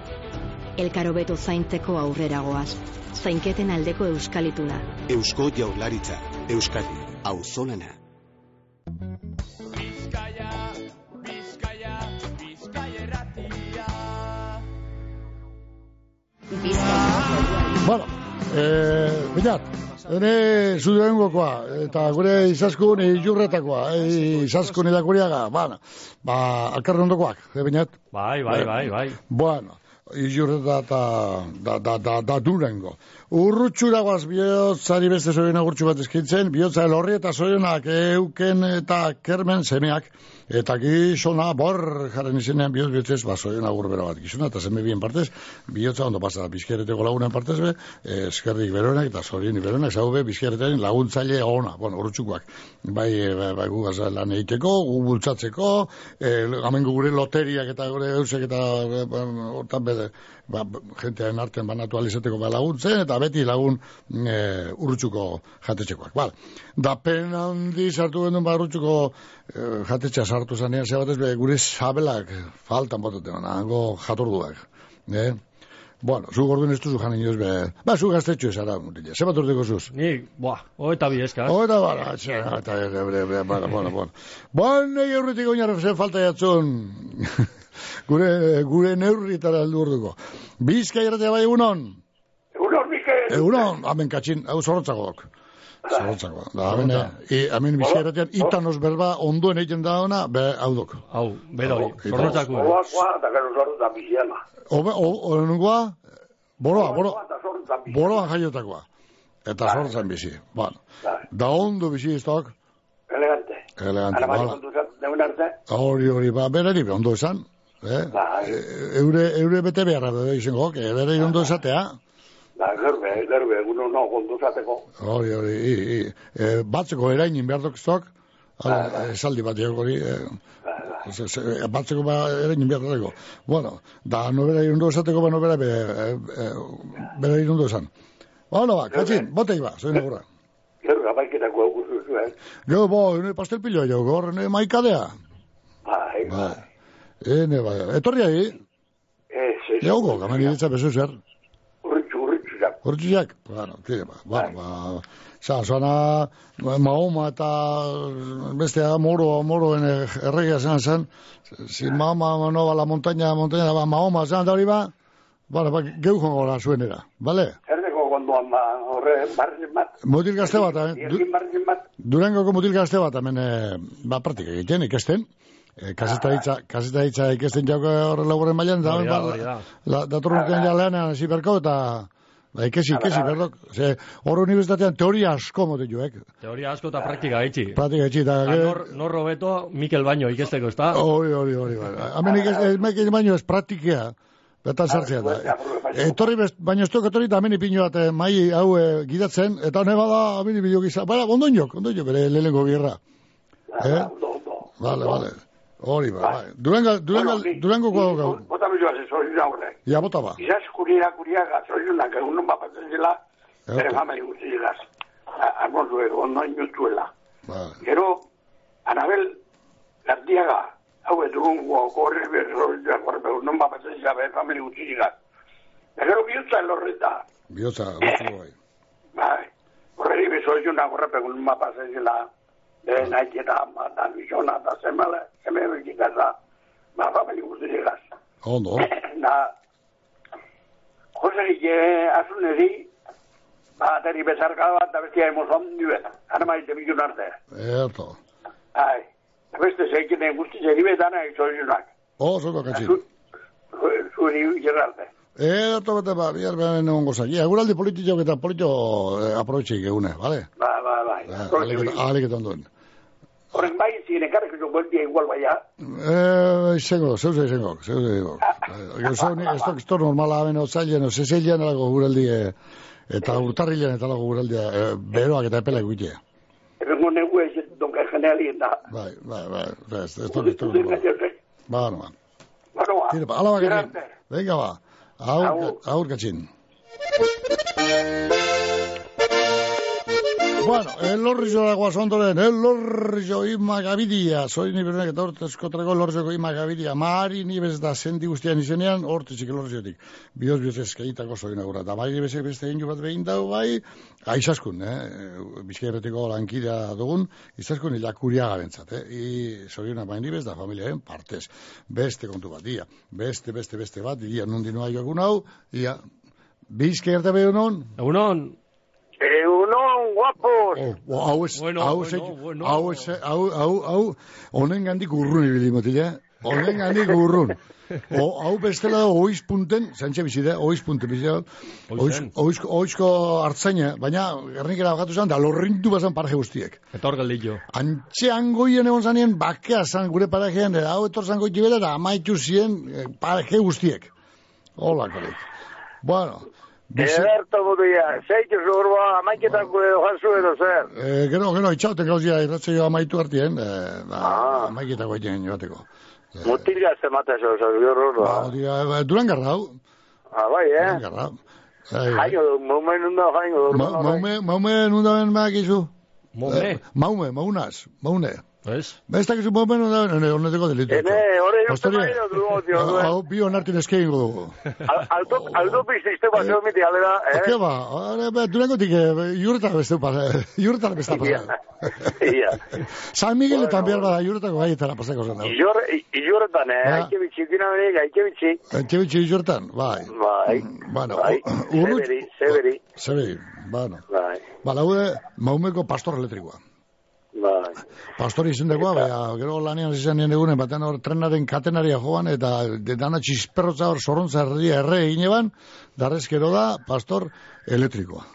Elkarobeto zaintzeko aurrera goaz. Zainketen aldeko euskalituna. Eusko Jaurlaritza, Euskadi, Auzolana. Bueno, E, Binat, hene zudengokoa, eta gure izaskun ijurretakoa, e, izaskun idakuriaga, bana, ba, alkarren ondokoak, e, Binat? Bai, bai, bai, bai. Bueno, ijurreta eta da, da, da, da durengo. Urrutxura guaz bihotzari beste zoien agurtxu bat eskintzen, bihotza elorri eta zoienak euken eta kermen semeak, eta gizona bor jaren izenean bihotz bihotzez, ba, zoien agur bero bat gizona, eta zeme bien partez, bihotza ondo pasa bizkereteko lagunen partez be, eh, eskerrik beroenak eta zorien beroenak, zau be, bizkeretean laguntzaile ona, bueno, urrutxukoak, bai, eh, bai, bai gugaz lan egiteko, gu bultzatzeko, eh, hemen gure loteriak eta gure eusek eta eh, ba, hortan bede, ba, jentearen artean banatu alizateko ba laguntzen, eta beti lagun e, urrutxuko jatetxekoak. Bal, da pen handi sartu genuen ba urrutxuko e, jatetxea sartu zanean, ze batez be, gure sabelak faltan botaten, hango jatorduak. Eh? Bueno, zu gorduen ez duzu jan inoz be... Ba, zu gaztetxo ez ara, mutila. Ze bat urteko zuz? Ni, buah, hoeta bi eska. Hoeta bala, txe, eta, eta, eta, bueno, bueno, bueno. Bon, nahi aurretik oinarra zen falta jatzun. gure, gure neurritara aldu orduko. Bizka irratea bai egunon? Egunon, Mikel. Egunon, hamen katxin, hau zorrotzakok. Zorrotzako. Da, hamen, e, hamen bizka irratean, itanos berba ondoen egiten da ona, be, hau dok. Hau, beroi, zorrotzako. Oakoa, eta gero zorrotza biziana. Obe, o, o? Boroa, boro, boroan jaiotakoa. Eta zorrotzan bizi. Bueno, da ondo bizi ez dok? Elegante. Elegante, Ara bala. zen, deun arte. Hori, hori, ba, berari be ondo esan. Eh? E, eure, eure bete beharra da izango, que bere ondo esatea. Da, gerbe, gerbe, egun no, kontu zateko. Hori, hori, i, i. E, batzeko erainin behar dokztok, esaldi bat diok hori, e, se- se- batzeko ba erainin behar dago. Bueno, da nobera ondo esateko, ba nobera be, e, e, bere ondo esan. Bueno, ba, katxin, botei ba, zoin egurra. Gerbe, abaiketako eguzu zuen. Gero, bo, ene pastelpillo jo, gor, ene maikadea. Bai, Bai. Ene, bai, etorri ahi, ez, ez. jauko, gaman iritza bezu zer. Hortziak, bueno, tire, ba, bueno, ba, sa, zoana, Mahoma eta bestea moro, moroen erregia zen zen, si Mahoma no va a la montaña, montaña, ba, Mahoma zen, da hori ba, bueno, ba, geu jongo la zuenera, vale? Erdeko konduan, ba, horre, barren bat. Mutil gazte bat, eh? Du, bat. Durangoko mutil gazte bat, hemen, eh, ba, praktika egiten, ikesten, eh, kaseta hitza, kaseta hitza ikesten jauko horre laguren mailan, da, Hori da, ba, hori da. la, datorren urtean ja lehenan hasi berko, eta, ba, ikesi, ikesi, berdok, ze, hor unibertsitatean teoria asko mote joek, Teoria asko eta praktika gaitxi. praktika eta, Ta Nor, nor robeto Mikel Baino ikesteko, ez da? Hori, hori, hori, bai. Hemen ikes, ez mekin baino ez praktikea, betan sartzea da. Etorri best, baino ez etorri eta hemen ipinu bat eh, mai hau eh, gidatzen, eta hone bada hemen ipinu gizan, baina, ondonjok, ondonjok, bere lehenko gerra. Eh? Vale, vale. Hori, bai, bai. Durango, Durango, Durango ko gau. Bota bilua ze zorin aurre. Ja, bota ba. Izaz kuriera kuriaga, zoriunak egun non bapatzen zela, bere guzti zilaz. Armonzu ego, no inutuela. Vale. Gero, Anabel Gardiaga, hau edugun gorri behar zoriunak gorri non bapatzen zela, bere famili guzti zilaz. Gero bihutza elorreta, lotzu bai. bai. Horreri bezoriunak gorri behar non bapatzen zela, bere nahi eta eta bizona eta zemele, zeme bekikaza, ba famili guzti zilaz. Ondo. da Jose Gile azuneri ba, bezarka bat, da bestia emozon nuen, hana maite bilun arte. Eto. Ai, da beste zeikinen guzti zeri betana izoizunak. Oh, zoto katxin. Zuri gerrarte. Eto bete ba, bihar behar nengo zaki. Eguraldi politiko eta politiko eh, aprobetxik egune, vale? Ba, ba, bai. Aleketan duen. Horren bai, zine karek zo bueltia igual baia. Eh, izango, zeuze izango, zeuze izango. Gauza honi, ez da normala hamen otzailen, oze zeilen alago guraldi, eh, eta urtarrilen eta alago guraldi, eh, beroak eta epelak guitea. Ebengo negu ez donka generalien da. Bai, bai, bai, ez, ez da, normala. Ba, no, ba, ba, ala ba, katxin. gerarte. Venga, ba. Aur, aur katxin. Bueno, el lorrizo de Aguasondoren, el lorrizo ima gabidia, soy ni bernek eta hortezko trago lorrizoko ima gabidia, mari nibez da sendi guztian izenean, hortezik el lorrizotik. Bioz bioz eskaitako soy nagura, eta bai nibezek beste ingo bat behin dau bai, aizaskun, eh, bizkairretiko lankidea dugun, izaskun ilakuria gabentzat, eh, i soriona bai nibez da familiaren partez, beste kontu bat, ia, beste, beste, beste bat, ia nundi noa joakun hau, ia, Bizka erte behu non? Egunon. Egunon, guapos. Oh, hau ez, Bueno, hau ez, bueno. hau ez, hau, hau, hau, honen gandik urrun ibili motila. Honen gandik urrun. O, hau bestela da oiz punten, zantxe bizide, oiz punten bizide, oiz, oiz, oizko hartzaina, baina gernikera bagatu zan, da lorrintu bazan paraje guztiek. Etor geldillo. Antxe angoien egon zanien, bakea zan gure parajean, da hau etor zan goiti bera, da amaitu zien eh, paraje guztiek. Hola, kolik. Bueno, bizi- Ederto budia, zeitu zurba, amaiketako joan zu edo zer. Eh, gero, gero, itxauten gauzia irratzaio amaitu hartien, eh, ba, amaiketako egiten joateko. Mutilga zemate zo, zo, biurro, Ba, dira, ba, duran garrau. Ah, bai, eh? Duran garrau. Bai, Jaino, maume nunda jaino, Ma, maume, maume nundaben bakizu? Maume? Eh, maume, maunaz, maune. Ez? Ez dakizu maume nundaben, ene, honeteko delitu. Ene, hori justu Pastoria. maino dugu, tio, duen. Hau, bi honartin eskein dugu. Aldo, aldo pizte ba, zeu miti aldera, eh? Ke ba, ahora, ba, durangotik, eh, jurretan beste pasa, jurretan beste pasa. Ia. San Migueletan behar bada, jurretako gaietara pasako zen. Ilorretan, eh? Ba. Aike bitxi, kina benik, aike bitxi. Etxe bitxi jurretan, bai. Bai, Bueno, bai, urrut, zeberi, zeberi, zeberi, bueno. bai, Ba, laude, maumeko pastor elektrikoa. Bai. Pastori izendekoa, baina gero lanean zizan nien egunen, batean hor trenaren katenaria joan, eta de dana txisperrotza hor sorontza erdia erre egineban, darrezkero da pastor elektrikoa.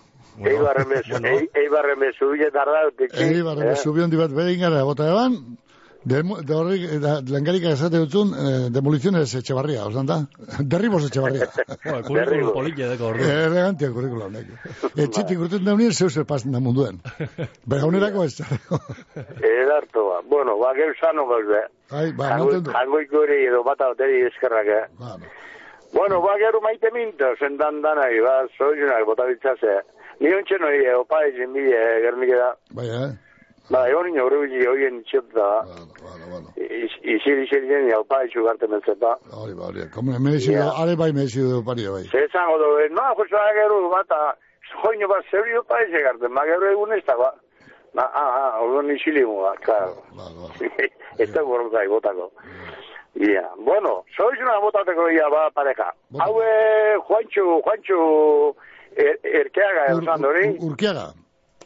Eibarren bezu, ei- eibarren bezu, bile tarda, utiki. Egi barren Demo, de horrik, da, langarika esate dutzun, eh, demoliciones etxebarria, osan da? Derribos etxebarria. Bueno, kurrikulum polilla deko ordu. Eh, Elegantia kurrikula honek. Etxetik urten daunien zeu zer pasen da munduen. Bera honerako ez. Edarto ba. Bueno, ba, geu sano gauze. Ai, ba, noten du. Jangoiko ere edo bata oteri eskerrak, eh? Ba, Bueno, ba, gero maite minto, sentan danai, ba, soizunak, bota bitzase. Ni ontsen hori, eh, opa ezin bide, eh, gernik da. Bai, eh? Ba, egon nio hori bide, hoien txot da. Izir, izir, jen, ja, opa ezu garte meltzeta. Hori, ba, hori. Como merezido, are bai merezido paria, bai. Zer zango du, eh, no, josu gero, bata, joino bat, zer opa ez egarte, ma gero egun ez da, ba. Na, ah, ah, orduan isilimo, ba, claro. ez da borrokai, botako. Ia, bueno, sois una botateko ia, ba, pareja. Hau, eh, Juancho, Juancho, er, erkeaga, Ur- ur- Urkiaga.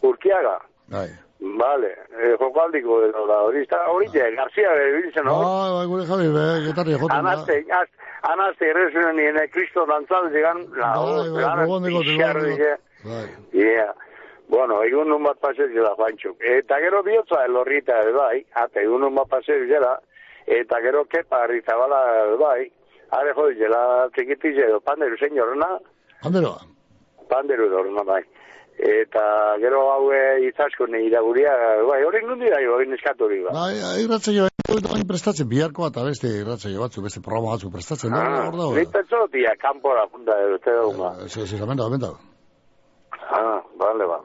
Urkiaga. Bai. Vale, eh, jokaldiko edo da, hori está, hori, García, biltzen, no? Bai, bai, gure jabi, be, getarri joten da. Anaste, az, anaste, errezunen nien, Kristo dantzal, digan, la, Bai, bai, dice, Bai. Bueno, egun nun bat paseu zela, Juanchuk. Eta gero bihotza elorrita, ere bai, ata egun nun bat paseu zela, eta gero kepa arrizabala, ere bai, are jodi zela txikitiz edo panderu señorona, Handeroa. panderu dorna bai. Eta gero haue izasko ne iraguria, bai, hori nundi da jo, hori neskatu hori ba. Bai, irratzaio, hain prestatzen, biharko eta beste irratzaio batzu, beste programa batzu prestatzen, da, hor da, hor da. Nita tia, kanpora punta edo, te dugu ba. Ez, ez, amenda, amenda. Ah, bale ba.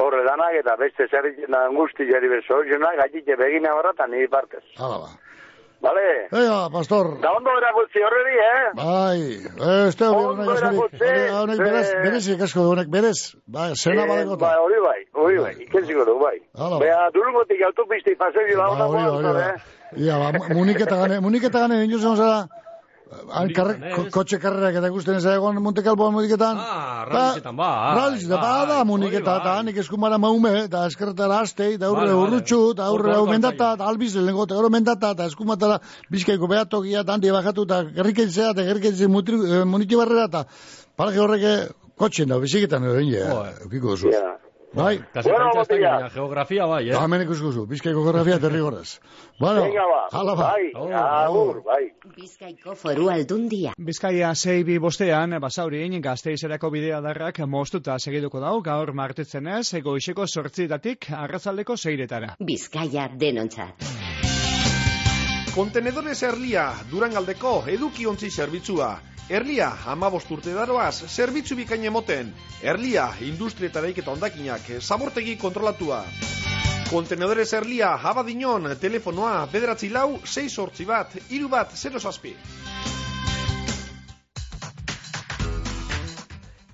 Horre danak eta beste zerritzen da angusti jari bezo, jona gaitite begina horretan niri partez. Hala ba. Bale? Ega, pastor. Da ondo erakutzi horreri, eh? Bai, ez da, Ondo honek askorik, honek berez, eh. berez ikasko du, honek berez, bai, zena Eh, badekota. Ba, hori bai, hori bai, ikenziko du, bai. Hala ba. Bea, durungotik autopisti pasei da Ba, ona hori, hori, guan, ba. eh? Ia, ba, mu- muniketa gane, muniketa gane, egon zara, han karre, ko, kotxe karrerak eta ikusten ez egon Monte Calvoan muniketan. Ah, ralizetan, bai. Ralizetan, ba, da, muniketa, eta hanik eskumara maume, eta eskerretara aste, eta aurre Vale, urrutxu, eta aurre hau mendata, eta albiz, lehenko, eta gero mendata, eta eskumatara bizkaiko behatokia, eta handi bajatu, eta gerriketzea, eta gerriketzea muniti barrera, eta paraje horrek eh, kotxen da, biziketan egin, eukiko duzu. Bai? Kasi bueno, baina geografia bai, eh? Hemen ikuskuzu, bizkaiko geografia derrigorrez. Bueno, Venga, ba, hala ba. bai, agur, bai. Bizkaiko foru aldundia. Bizkaia zeibi bostean, basaurin, gazteizerako bidea darrak moztuta segiduko dau, gaur martetzen ez, egoixeko sortzietatik, arrazaldeko zeiretara. Bizkaia denontzat. Kontenedores Erlia, Durangaldeko edukiontzi zerbitzua. Erlia, amabost urte daroaz, zerbitzu bikain emoten. Erlia, industria eta daiketa ondakinak, zabortegi kontrolatua. Kontenedores Erlia, abadinon, telefonoa, bederatzi lau, 6 sortzi bat, iru bat, 0 zazpi.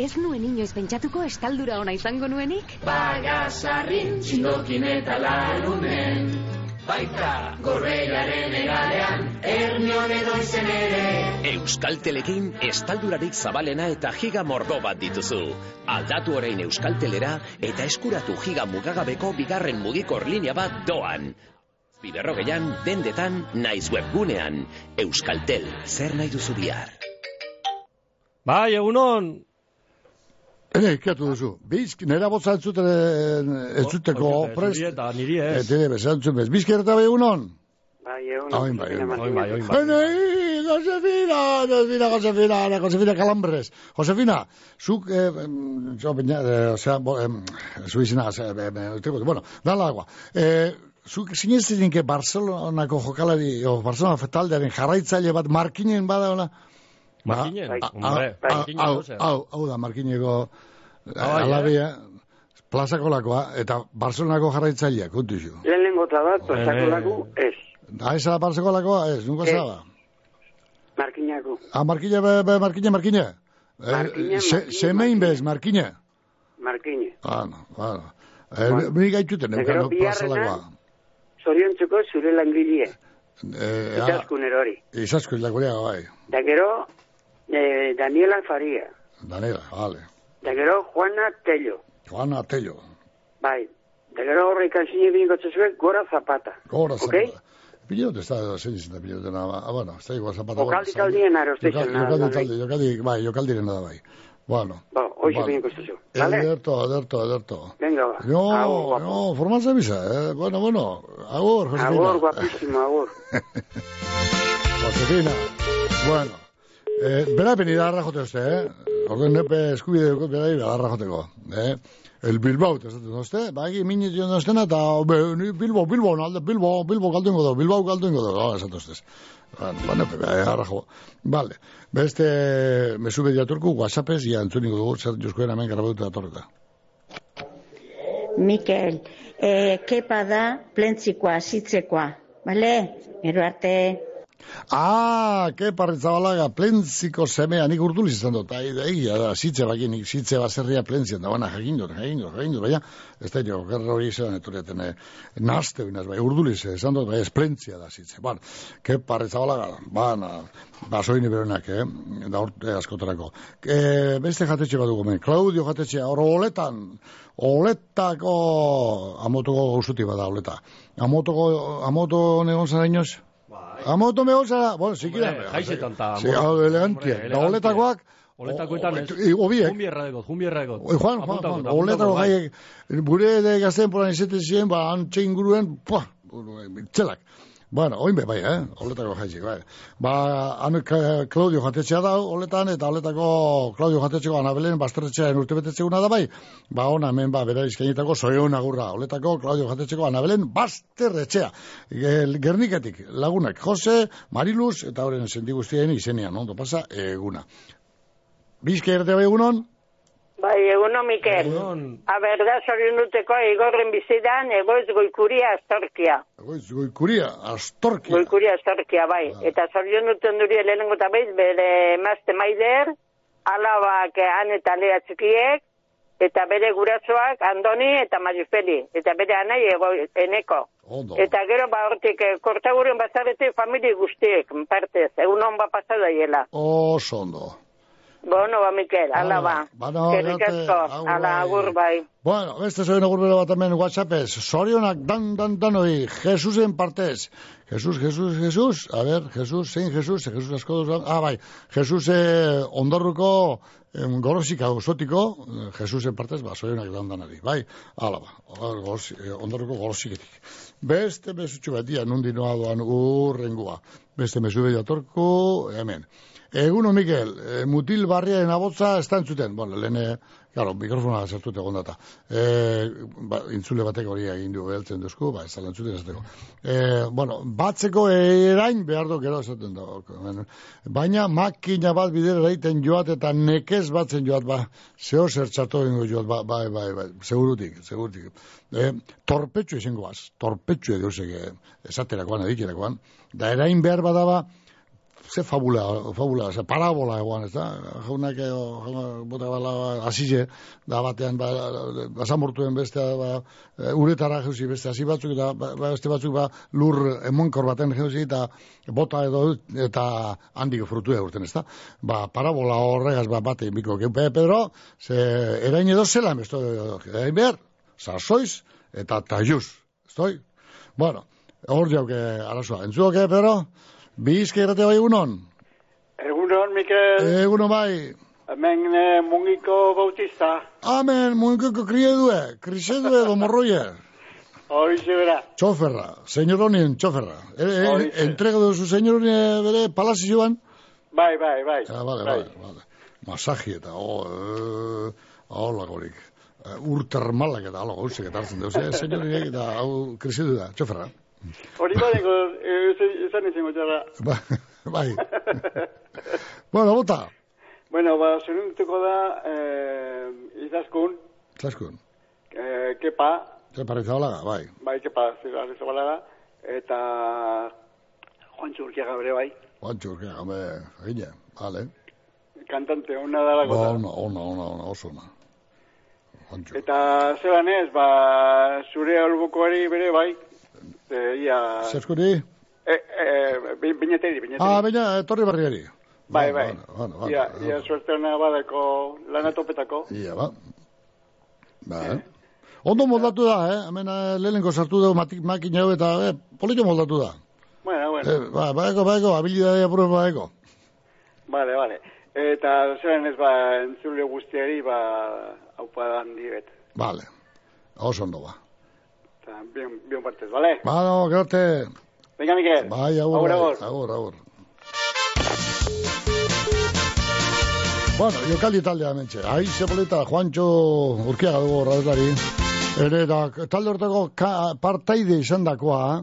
Ez nuen inoiz pentsatuko estaldura ona izango nuenik? Bagasarrin, txindokin eta lalunen Baita gorbeiaren egalean, ernion edo izen ere Euskaltelekin estaldurarik zabalena eta giga mordo bat dituzu. Aldatu orain Euskaltelera eta eskuratu giga mugagabeko bigarren mugikor linea bat doan. Biberrogeian, dendetan, naiz webgunean. Euskaltel, zer nahi duzu bihar? Bai, egunon, Ene, ikatu duzu. Bizk, nera botza entzuten entzuteko prest. Zuri eta niri ez. Eta ere, besantzun bez. Bizk ereta bai egunon? Bai, egunon. Oin bai, oin bai. Oin bai, bai. Josefina, Josefina, Josefina, Josefina Calambres. Josefina, zuk, eh, jo, baina, eh, osea, bo, em, zu izena, eh, eh, eh, bueno, da agua. Eh, zuk sinisten que Barcelonako jokalari, o Barcelona fetaldearen jarraitzaile bat markinen bada, hola? Markinen? Hombre, hau- Markinen hau- gozea. Hau, hau da, Markineko Ah, bai, alabia, plazako lakoa, eta Barcelonako jarraitzailea, kontu izu. Lehenengo bat, pasako lagu, ez. Da, esa da Barcelonako lakoa, ez, nunca Ez. zaba. Markinako. Ah, Markina, be, be, Markina, Markina. Markina, Eh, se, Markina, semein bez, Markina. Markine. Ah, no, bueno. Eh, Ni gaituten, Eta neukano gero plaza bigarrena, lakoa. Zoriontzuko zure langilie. Eh, ah, Itazkun erori. Izasko ilakorea, bai. Da gero, eh, Daniela Faria. Danela, vale. Da gero, Juana Tello. Juana Tello. Bai. Da gero horrek anzine bingo zuek, Gora Zapata. Gora Ok? zapata. Pilote, da, zein izan da pilote nada. Ah, bueno, da igual zapata. Jokaldi taldien aro, ez da izan nada, Jokaldi taldi, jokaldi, bai, jokaldiren da bai. Bueno. Ba, hoxe Vale. bingo zuek. Vale? Ederto, ederto, ederto. Venga, ba. No, Agur, no, formalza bisa, eh? Bueno, bueno, agur, Josefina. Agur, guapísimo, agur. Josefina. Bueno, eh, bera peni da arra jote uste, eh? Orden nepe eskubide dukot bera ira arra joteko, eh? El Bilbao, dut, uste? Ba, egi minit joan doztena, eta Bilbo, Bilbo, nalde, Bilbo, Bilbo galduingo do, Bilbao galduingo do, oh, esatu ustez. Bueno, ba, nepe, bera, arra jo. Vale, beste, mesu mediaturku, whatsappez, ja, entzuningo dugu, zer juzkoen hemen grabatuta datorreta. Mikel, eh, kepa da plentzikoa, zitzekoa, bale? Gero arte... Ah, ke parritzabalaga, plentziko semea, nik urduliz izan dut, egia da, zitze bakin, nik zitze baserria plentzian, da, baina, jakin dut, jakin dut, jakin dut, baina, ez da, jo, gerra hori izan, etoreten, eh, naste binaz, bai, urduliz, izan dut, bai, esplentzia da, zitze, ban, ke parritzabalaga, baina, basoini berenak, eh, da, urte askotarako. E, beste jatetxe bat dugu, men, Claudio jatetxe, hor, oletan, oletako, amotoko gauzuti bada, oleta. Amotoko, amoto negon zara inoz? Amoto me zara, bueno, siquiera. Hombre, jaizetan ta, Sí, hau elegantia. Hombre, Da oletakoak, Oletakoetan ez. Obiek. Jumbierra egot, jumbierra egot. Oi, Juan, Juan, Juan, oletako bai. gaiek, gure de gazten poran izaten ziren, ba, antxe inguruen, pua, txelak. Bueno, oin be, bai, eh? Oletako jaitzik, bai. Ba, han Claudio jatetxea da, oletan, eta oletako Claudio jatetxeko anabelen basterretxearen urte betetzeguna da, bai. Ba, ona, hemen, ba, bera izkainetako zoion agurra. Oletako Claudio jatetxeko anabelen basterretxea. Gerniketik, lagunak, Jose, Mariluz, eta horren sendi guztien izenean, ondo pasa, eguna. Bizke erte bai egunon? Bai, eguno, Mikel. A berda, zorion duteko, igorren bizidan, egoiz goikuria astorkia. Goiz, goikuria, astorkia. Goikuria astorkia, bai. Eta zorion duten duri lehenengo eta behiz, bere mazte maider, alabak han eta lea txikiek, eta bere guratsoak Andoni eta Marifeli, eta bere anai ego, eneko. Ondo. Eta gero ba hortik, eh, kortaguren bazarete famili guztiek, partez, egun hon ba pasada hiela. Oso ondo. Bueno, ba, Mikel, ala ba. Ba, no, Eskerrik gerte, asko, agur, ala bai. agur bai. Bueno, beste zoen agurbero bat hemen WhatsAppez. Sorionak dan, dan, danoi, Jesusen partez. Jesus, Jesus, Jesus, a ver, Jesus, zein Jesus, Jesus asko duz, ah, bai, Jesus eh, ondorruko em, gorosika usotiko, eh, Jesusen partez, ba, sorionak dan, danari, bai, ala ba, gorosi- eh, ondorruko gorosiketik. Beste besutxu bat dia, nundi noa doan urrengua. beste mesu atorko, hemen. Eguno, Mikel, e, mutil barriaren abotza ez da entzuten. Bueno, lehen, e, claro, mikrofona zertut egon data. E, ba, intzule batek hori egin du beheltzen duzku, ba, ez da entzuten ez e, bueno, batzeko erain behar du gero esaten da. Baina makina bat bidera egiten joat eta nekez batzen joat, ba, zeo zertxatu egingo joat, ba, bai, bai, bai, segurutik, segurutik. E, torpetxu izango az, torpetxu edo esaterakoan, edikerakoan, da erain behar badaba, ze fabula, fabula, ze parabola egoan, ez da? Jaunak, bota bala, asize, da batean, ba, basamortuen beste, ba, e, uretara jauzi beste, hasi batzuk, eta ba, beste batzuk, ba, lur emonkor baten jauzi, eta bota edo, eta handik frutu urten, ez da? Ba, parabola horregaz, ba, bate, biko, pe, Pedro, ze, erain edo zela, ez erain behar, sarsoiz, eta tajuz, ez Bueno, hor jauke, arazoa, entzuok, Pedro? Bizke errate bai egunon? Egunon, Mikel. Egunon bai. Hemen eh, mungiko bautista. Amen, mungiko krie due, krise due do morroie. Hori zebera. Txoferra, senyoronien txoferra. E, e, entrega duzu senyoronien bere palazioan? Bai, bai, bai. Ah, vale, bai. vale. Masaji eta, oh, eh, hola gorik. Uh, urtermalak eta, hola, gauzek eta hartzen duzu. Eh, senyoronien eta, hau, krise due, txoferra. Hori badeko, esan izango txarra. Ba, bai. bueno, bota. Bueno, ba, zenuntuko da, eh, izaskun. Izaskun. Eh, kepa. Kepa rizabalaga, bai. Bai, kepa rizabalaga. Eta Juan Txurkiaga bere, bai. Juan Txurkiaga, be, egine, vale. Kantante, ona da la gota. Ona, ona, ona, ona, oso ona. Eta zelan ez, ba, zure albukoari bere, bai, e, ia... Zerskuri? E, e, bineteri, bineteri. Ah, baina, etorri barriari. Bai, bai. Bueno, bueno, ia, ia suerte hona badeko lanatopetako. Ia, ba. Ba, eh? Ondo moldatu da, eh? Hemen eh, lehenko sartu dugu makina hau eta eh, polito moldatu da. Bueno, bueno. Eh, ba, baeko, baeko, habilidadea puro baeko. Vale, vale. Eta zeren ez ba, entzule guztiari, ba, haupa handi bet. Vale. Oso ondo ba bien, bien partes, ¿vale? Bueno, gracias. Venga, Miguel. Vaya, agur, agur. Agur, agur. Bueno, yo kaldi taldea mentxe. Ahi zepolita, Juancho Urkiaga dugu radetari. Ere da, talde hortako partaide izan dakoa,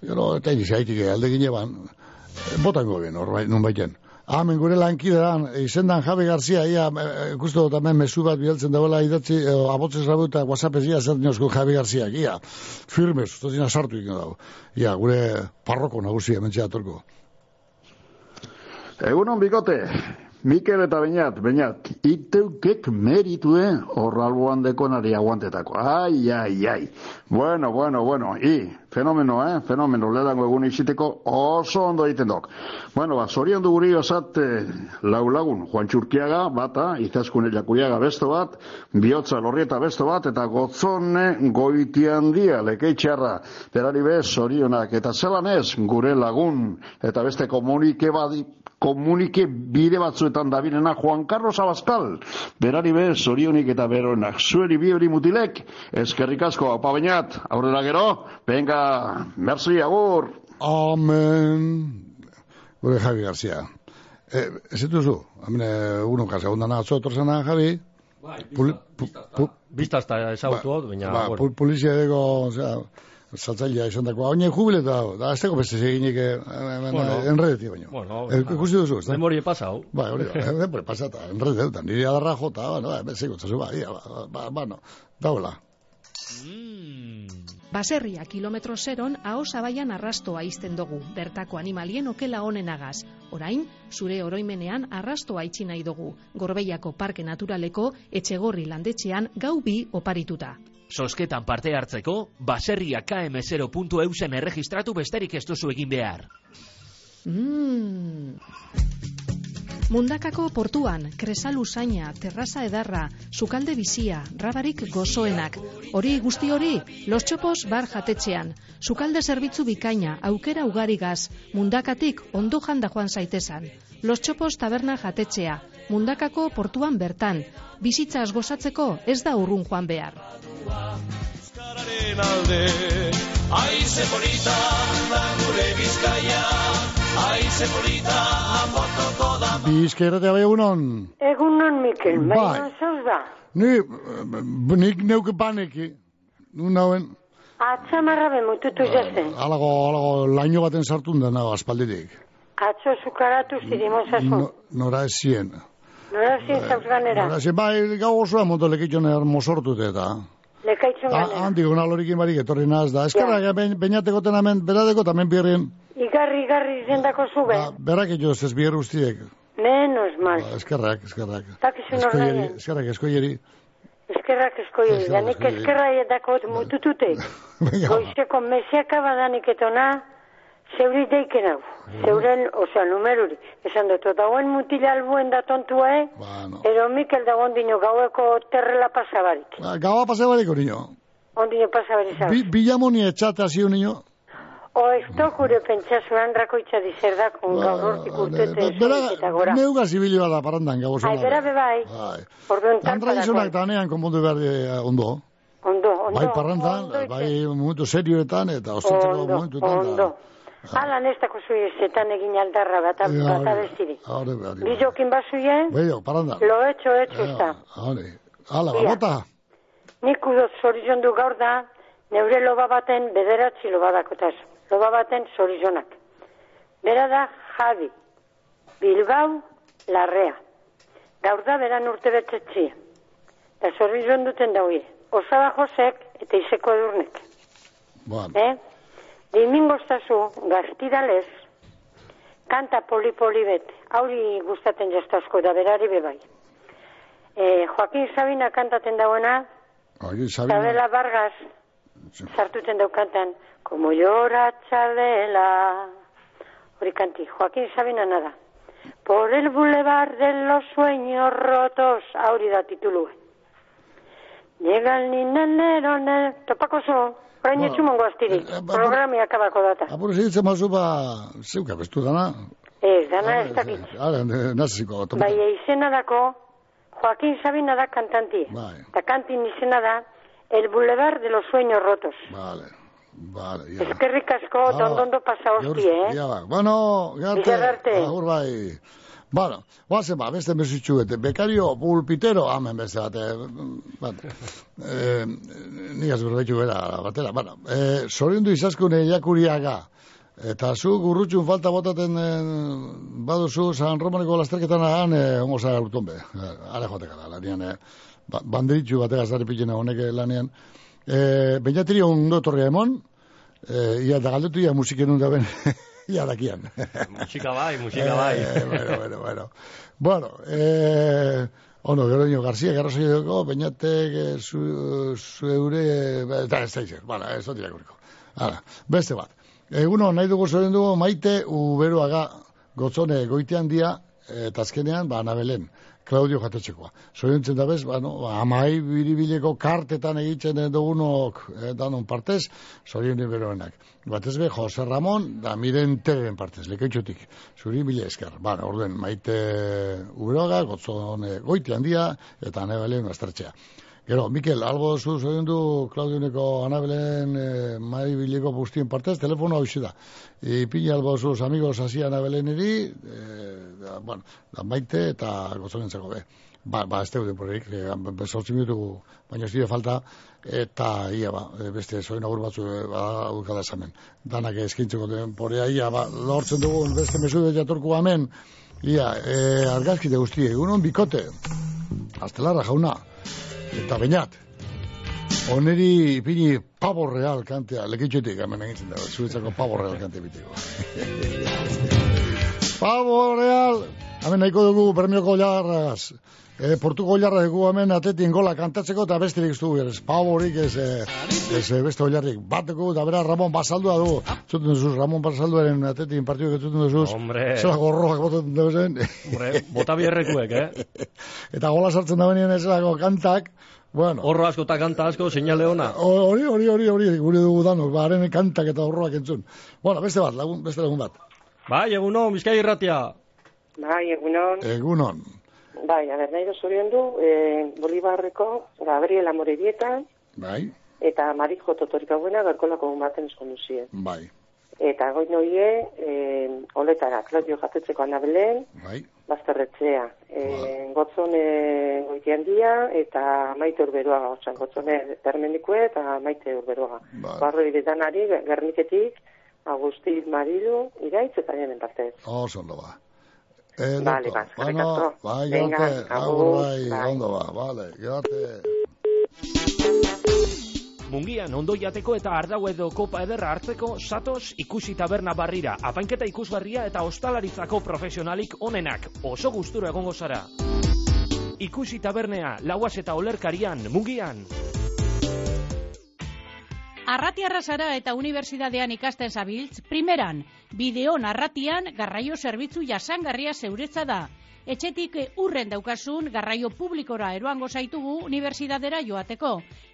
gero, eta inizi haitik alde gine ban, botango bien, hor nun baiten. Amen gure lankidean, izendan Javi Garzia, ia, ikustu dut hemen mesu bat biheltzen dagoela idatzi, e, abotzez rabu eta whatsapp ez zer dinozko Javi Garzia, ia, firmez, usta zina sartu ikin dago. Ia, gure parroko nagusia, mentxe atorko. Egunon bikote, Mikel eta Beñat, Beñat, iteukek meritue horralboan dekonari aguantetako. Ai, ai, ai. Bueno, bueno, bueno, i, fenomeno, eh, fenomeno, ledango egun iziteko oso ondo egiten dok. Bueno, ba, zorion du guri osat eh, lau Juan Txurkiaga, bata, izaskun elakuiaga besto bat, bihotza lorrieta besto bat, eta gotzone goitian dia, lekeitxarra, berari bez, zorionak, eta zelan ez, gure lagun, eta beste komunike badi, komunike bide batzuetan dabilena Juan Carlos Abascal. Berari bez, orionik eta beronak. Zueri bi hori mutilek, eskerrik asko, apa bainat, aurrera gero, venga, merci, agur. Amen. Gure Javi Garcia. Eh, ez duzu, hamene, uno kasa, ondan atzo, torzena, Javi? Bai, biztazta ezagutu hau, baina... Ba, polizia dugu, o sea, saltzailea izan dagoa. Oine jubileta, da, ez dago beste seginik eh, bueno, enredetik baino. Bueno, ikusi duzu, ez da? Memoria pasau. Ba, hori, memoria pasata, enredetan, nire adarra jota, bueno, ba, zego, zazu, ba, ia, ba, ba, ba, no, daula. Mm. Baserria kilometro zeron ahos abaian arrastoa izten dugu, bertako animalien okela honenagaz. Orain, zure oroimenean arrastoa itxi nahi dugu, gorbeiako parke naturaleko etxegorri landetxean gau bi oparituta. Sosketan parte hartzeko, baserria km0.eusen erregistratu besterik ez duzu egin behar. Mm. Mundakako portuan, kresalu zaina, terraza edarra, sukalde bizia, rabarik gozoenak. Hori guzti hori, los txopos bar jatetxean. Sukalde zerbitzu bikaina, aukera ugarigaz, mundakatik ondo janda joan zaitezan. Los txopos taberna jatetxea, mundakako portuan bertan. Bizitzaz gozatzeko ez da urrun joan behar. Aize polita, gure bizkaia, segurita moto toda Bizkerratea bai egunon. Egunon, Mikel, bai, Bai. bai. da. Ni, nik neuke paneki. Nun nauen, Atzamarra bemututu jazen. alago, alago, laino baten sartun da nago aspalditik. Atzo zukaratu zirimozazu. No, nora ez Nora zin zauz ganera. Nora zien, bai, gau osoa monto lekitxon ermosortute eta. Lekaitzun Ah, ganera. Handik una lorikin barik etorri naz da. Eskerrak, ben, bainateko tenamen, beradeko tamen birrien. Igarri, igarri zendako zube. Berak jo ez bier guztiek. Menos mal. Eskerrak, eskerrak. Takizun ordaien. eskerrak, eskoieri. Eskerrak eskoieri. Danik eskerra edakot mututute. Goizeko mesiaka badanik etona, zeuri deiken hau. Zeuren, osea, numeruri. Esan dut, dagoen mutila albuen da tontua, eh? Bueno. Edo Mikel dagoen dino gaueko terrela pasabarik. Ba, Gaua pase bariko niño. Ondino pasabarik zau. Bi, bilamoni etxate hasi niño. O ez tokure pentsazuan rakoitza dizerdak, un gaur hortik urtete esenik eta gora. Neuga zibili bada parandan gau Ai, bera be bai. Bai. Orduan Andra tartarako. gizonak tanean konpondu behar eh, ondo. Ondo, ondo. Bai parrandan, bai momentu serioetan eta ostentzeko Ondo, momentuetan. Ondo. Ala nestako zui ezetan egin aldarra bat, bat abestiri. Hore, di. Bizokin bazuien, Beio, paranda. lo etxo, etxo ez da. Hore. Hala, Ia. bota. Nik udot zorizon du gaur da, neure loba baten bederatzi loba dakotaz. Loba baten zorizonak. Bera da Javi, Bilbao, Larrea. Gaur da beran urte betetzi. Da zorizon duten dauie. Osaba Josek eta Iseko Edurnek. Bueno. Eh? Dimingoztazu gaztidalez, kanta poli-poli bet. Hauri gustaten jaztazko da berari bebai. Eh, Joaquin Sabina kantaten dauena, Oi, Sabina. Chabela Vargas, sartuten dau kantan, como llora Chabela, hori kanti, Joaquín Sabina nada. Por el bulevar de los sueños rotos, hori da titulua. Llega el ninenero, ne... topako zo, orain Bueno, etxumongo astiri, programi akabako data. Apur segitzen mazu ba, zeuka bestu dana. Ez, dana ez dakit. Ara, naziko. Bai, izena dako, Joaquín Sabina da kantanti. Bai, Eta kantin izena da, El Boulevard de los Sueños Rotos. vale. Vale, ya. Eskerrik asko, Ah, dondondo pasa hostie, eh? Ja, ba. Bueno, garte. Bizarrarte. Agur bai. Bueno, guazen ba, beste mesutxu bete. Bekario pulpitero, amen beste bat. Eh, bat. Eh, nik azur betu bera, batera. Bueno, eh, sorindu izaskune jakuriaga. Eta zu gurrutxun falta botaten eh, baduzu San Romaneko lasterketan ahan, eh, ongo zara urton be. Eh, are jotekara, lanian, eh, ba, banderitxu batega zari pitxena honek lanean. Eh, Beñatiri ondo torria emon, eh, ia da galdetu ia musiken un daben, ia dakian. Musika bai, musika bai. Eh, bueno, bueno, bueno. Bueno, eh, ono, gero nio García, garrazo dugu, Beñatek, eh, zu, zu eure, eh, eta ez da izer, bueno, ez dut irakuriko. Hala, beste bat. Eguno, nahi dugu zoren dugu, maite uberuaga gotzone goitean dia, eta azkenean, ba, Anabelen, Claudio jatetxekoa. Zorentzen da bez, ba, no, ba, amai biribileko kartetan egiten dugunok eh, danon partez, zorien beroenak. Batez be, Jose Ramon, da miren teren partez, lekeitxotik. Zuri bile esker. Ba, orden, maite uberoaga, gotzone goitean dia, eta Anabelen aztertxea. Gero, Mikel, algo zu zoren du Claudioneko Anabelen eh, mai bileko guztien partez, telefono hau da. Ipini algo sus amigos hasi Anabelen eri, eh, da, bueno, da maite eta gozonentzako be. Ba, ba, ez teude poreik, eh, besortzi minutu, baina ez falta, eta ia ba, beste zoin agur batzu ba, ukala esamen. Danak eskintzeko denporea, ia ba, lortzen dugun beste mesude jatorku hemen, ia, eh, argazkite guztie, egunon bikote, astelarra jauna, eta bainat, oneri ipini pavo real kantea, lekitxotik hemen egitzen dago, zuretzako pavo real kante biteko. pavo real, hemen nahiko dugu bermioko jarraz, e, portuko jarra dugu hemen atetin gola kantatzeko eta bestirik ez dugu, ez pavorik ez, eh, ez eh, beste oilarrik, bat dugu, eta bera Ramon Basaldua dugu, zuten duzuz, Ramon Basalduaren atetin partidu zuten duzuz, Hombre. zela gorroak botatzen duzen, Hombre, bota bierrekuek, eh? eta gola sartzen da benien ezerako kantak, bueno, Horro asko eta kanta asko, seinale ona. Hori, hori, hori, hori, gure dugu danok, ba, haren kantak eta horroak entzun. Bueno, beste bat, lagun, beste lagun bat. Bai, egunon, bizkai irratia. Bai, egunon. Egunon. Bai, a ber, nahi dozorion du, eh, Bolibarreko Gabriela Moredieta Bai, eta Marijo Totorika buena garkolako baten eskonduzie. bai. Eta goin hoie, e, oletara, Claudio jatetzeko anabelen, Bai. bazterretzea. E, gotzone goiti handia, eta maite urberoaga, osan, gotzone termendikue eta maite urberoaga. Bai. Barro iretanari, gerniketik, Agustin Marilu, iraitz eta jenen partez. Oso ondo ba. Eh, Vale, ba, bueno, bai, Venga, gerate, agur, bai, ondo ba, vale, gerate. Mungian ondo jateko eta ardau edo kopa ederra hartzeko satos ikusi taberna barrira. Apainketa ikusgarria eta ostalaritzako profesionalik onenak. Oso gustura egongo zara. Ikusi tabernea, lauaz eta olerkarian, mungian. Arratiarra zara eta unibertsitatean ikasten zabiltz, primeran, bideon arratian garraio zerbitzu jasangarria zeuretza da. Etxetik urren daukasun garraio publikora eroango zaitugu unibertsitatera joateko.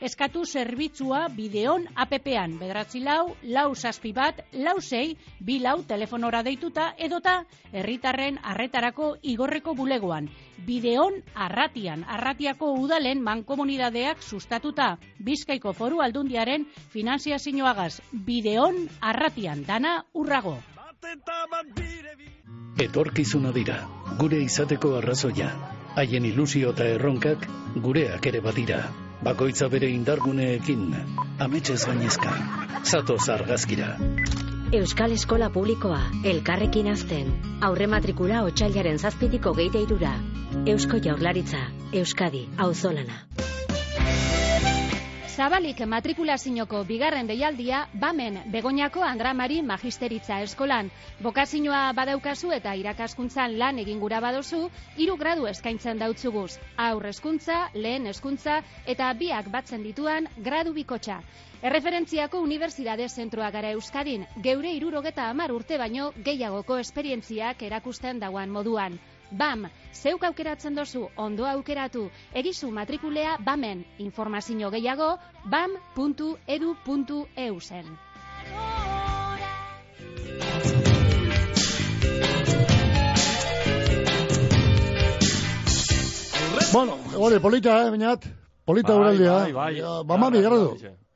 Eskatu zerbitzua bideon APP-an, bedratzi lau, lau zazpi bat, lau zei, bi lau telefonora deituta edota herritarren arretarako igorreko bulegoan. Bideon arratian, arratiako udalen mankomunidadeak sustatuta. Bizkaiko foru aldundiaren finanziazioagaz. Bideon arratian, dana urrago. Etorkizuna dira, gure izateko arrazoia. Haien ilusio eta erronkak gureak ere badira. Bakoitza bere indarguneekin, ametxez gainezka. Zatoz argazkira. Euskal Eskola Publikoa, elkarrekin azten. Aurre matrikula otxailaren zazpitiko geite irura. Eusko Jaurlaritza, Euskadi, auzolana. Zabalik matrikulazioko bigarren deialdia, bamen Begoñako Andramari Magisteritza Eskolan. Bokazioa badaukazu eta irakaskuntzan lan egin gura badozu, hiru gradu eskaintzen dautzuguz. Aur hezkuntza, lehen hezkuntza eta biak batzen dituan gradu bikotxa. Erreferentziako Unibertsitate Zentroa gara Euskadin, geure irurogeta amar urte baino gehiagoko esperientziak erakusten dauan moduan. BAM, zeuk aukeratzen dozu, ondo aukeratu, egizu matrikulea BAMen, informazio gehiago, bam.edu.eu zen. Bueno, hori, polita, eh, bainat? Polita Bai, uraldia. bai, bai. Ba, mami,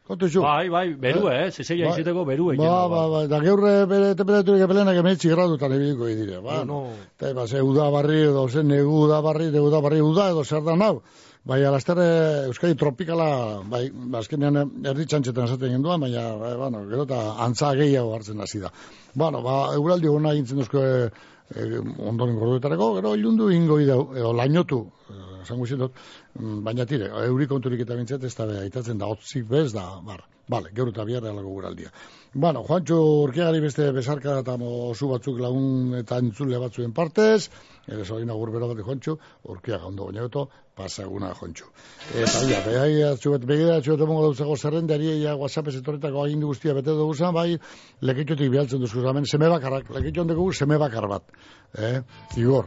gradu. Kontu zu. Bai, bai, beru, eh, zezeia Bai. iziteko beru egin. Ba, ba, ba, da geurre bere temperaturik epelenak emetzi gradutan ebiliko idire. Ba, No. Eta, ba, ze uda barri edo, ze negu uda barri, de uda barri uda edo zer da nau. Bai, alastere Euskadi tropikala, bai, ba, azkenean erdi txantxetan esaten genduan, baina, bai, bueno, gero eta antza gehiago hartzen hasi da. Bueno, ba, euraldi gona egintzen duzko e, e, ondoren gorduetarako, gero ilundu ingo ideu, edo lainotu, eh, esango dut, mm, baina tire, euri konturik eta bintzat ez da beha, itatzen da, otzik bez da, bar, bale, gero eta biarra alago guraldia. Bueno, Juancho urkiagari beste besarka eta mozu batzuk lagun eta entzule batzuen partez, ere zorin agur bero bat Juancho, urkiaga ondo baina pasaguna Juancho. Eta ia, behai atxuet, begida atxuet emongo dauzago zerrendari, ia WhatsApp ez etorretako agindu guztia bete dugu zen, bai, lekitxotik bialtzen duzku zamen, seme bakarrak, lekitxon dugu seme bakar bat. Eh? Igor,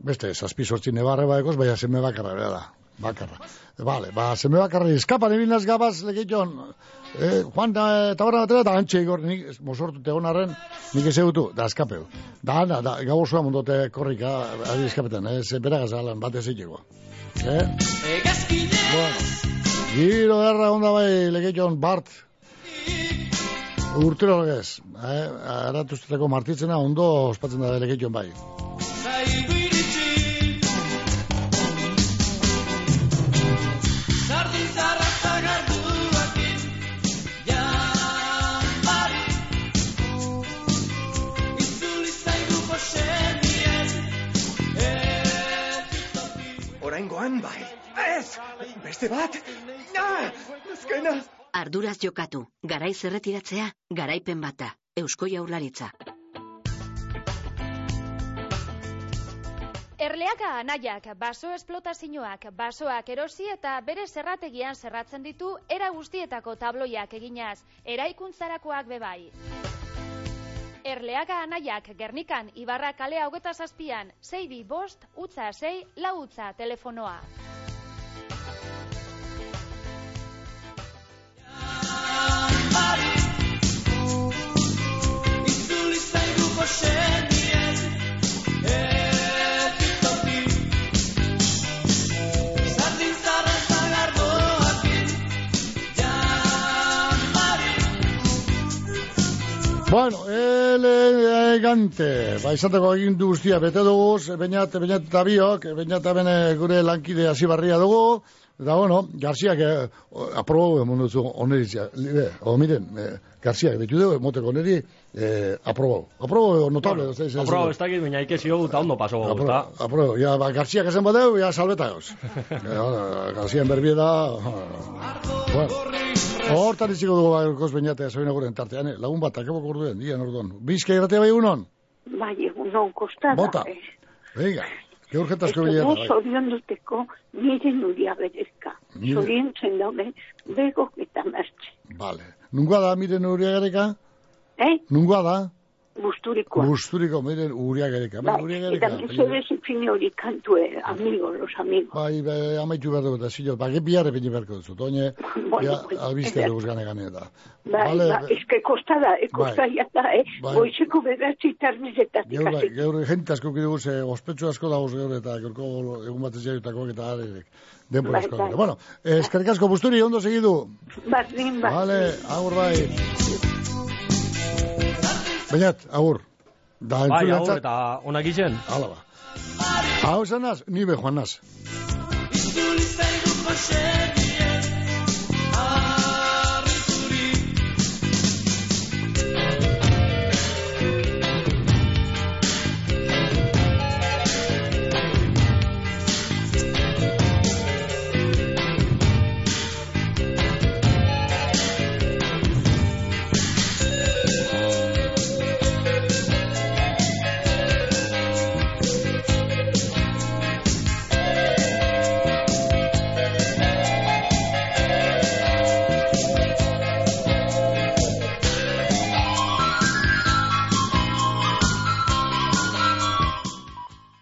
beste, zazpi sortzi nebarre badekoz, baina seme bakarra, bera da, bakarra. Vale, ba, seme bakarra, eskapan ebilnaz gabaz, lekitxon, eh, Juan, da, eta barra batera, da antxe igor, nik, mosortu tegonarren, nik ez egutu, da eskapeu. Da, da, da, gau osoa mundote korrika, ari eskapetan, eh, ze beragaz alan, bat ez egiko. Eh? Bueno, giro erra onda bai, lekitxon, Bart, urtero legez, eh, aratuztetako martitzena ondo ospatzen da lekitxon bai. Beste bat! Ah! Azkena! Arduraz jokatu, garaiz erretiratzea, garaipen bata, Eusko Jaurlaritza. Erleaka anaiak, baso esplotazioak, basoak erosi eta bere zerrategian zerratzen ditu era guztietako tabloiak eginaz, eraikuntzarakoak bebai. Erleaga anaiak Gernikan Ibarra kalea hogeta zazpian, sei bi bost, utza sei, lau utza telefonoa. Elegante. Ba, izateko egin du guztia bete dugu, bainat, bainat eta biok, bainat bene gure lankide hasi barria dugu. Eta, bueno, Garziak eh, aprobo emun duzu oneritzia. Libe, o miren, eh, Garziak betu dugu, moteko oneri, eh, aprobo. Aprobo notable. Bueno, ez da- Aprobo, ez dakit, baina ikesi hogu eta ondo paso gogu, eta... aprobo. Ja, ba, Garziak esan badeu, ja salbeta gauz. Garzian berbie da... Bueno, hortan iziko dugu gaurkoz bainatea zoina guren tartean, eh? lagun bat, akabok orduen, dian orduan. Bizka irratea bai unon? Bai, egunon kostada. Bota. eh. Venga, que urgentazko Esto bilera. bai. zorion duteko nire nuria berezka. Nire- Zorion zen daude begok eta mertxe. Vale. Nungoa da, miren uriagareka? Eh? Nungoa da? Busturikoa. Gusturiko, miren uriagareka. Bai, Miren eta uriagareka. mesedez ipini hori kantue, amigo, los amigos. Bai, bai, amaitu behar dugu, eta zilo, ba, biharre pini beharko duzu, toine, Bueno, ja, albizte eder. dugu gane gane eta. Bai, Vale, ba, eske kostada, e kostaia da, eh? Bai. Goizeko beratzi tardizetatik Geur, bai, geur, jente asko kidugu, ze ospetsu asko dagoz geur, eta gaurko egun batez jaiotakoak eta arerek. Denbora Bai, asko. bai. Bueno, eh, eskerrik asko busturi, ondo segidu. Bardin, bardin. Vale, agur bai. Bainat, agur. Da, Bai, agur, entzat- eta onak izen. Hala ba. Hau zanaz, ni be joan naz.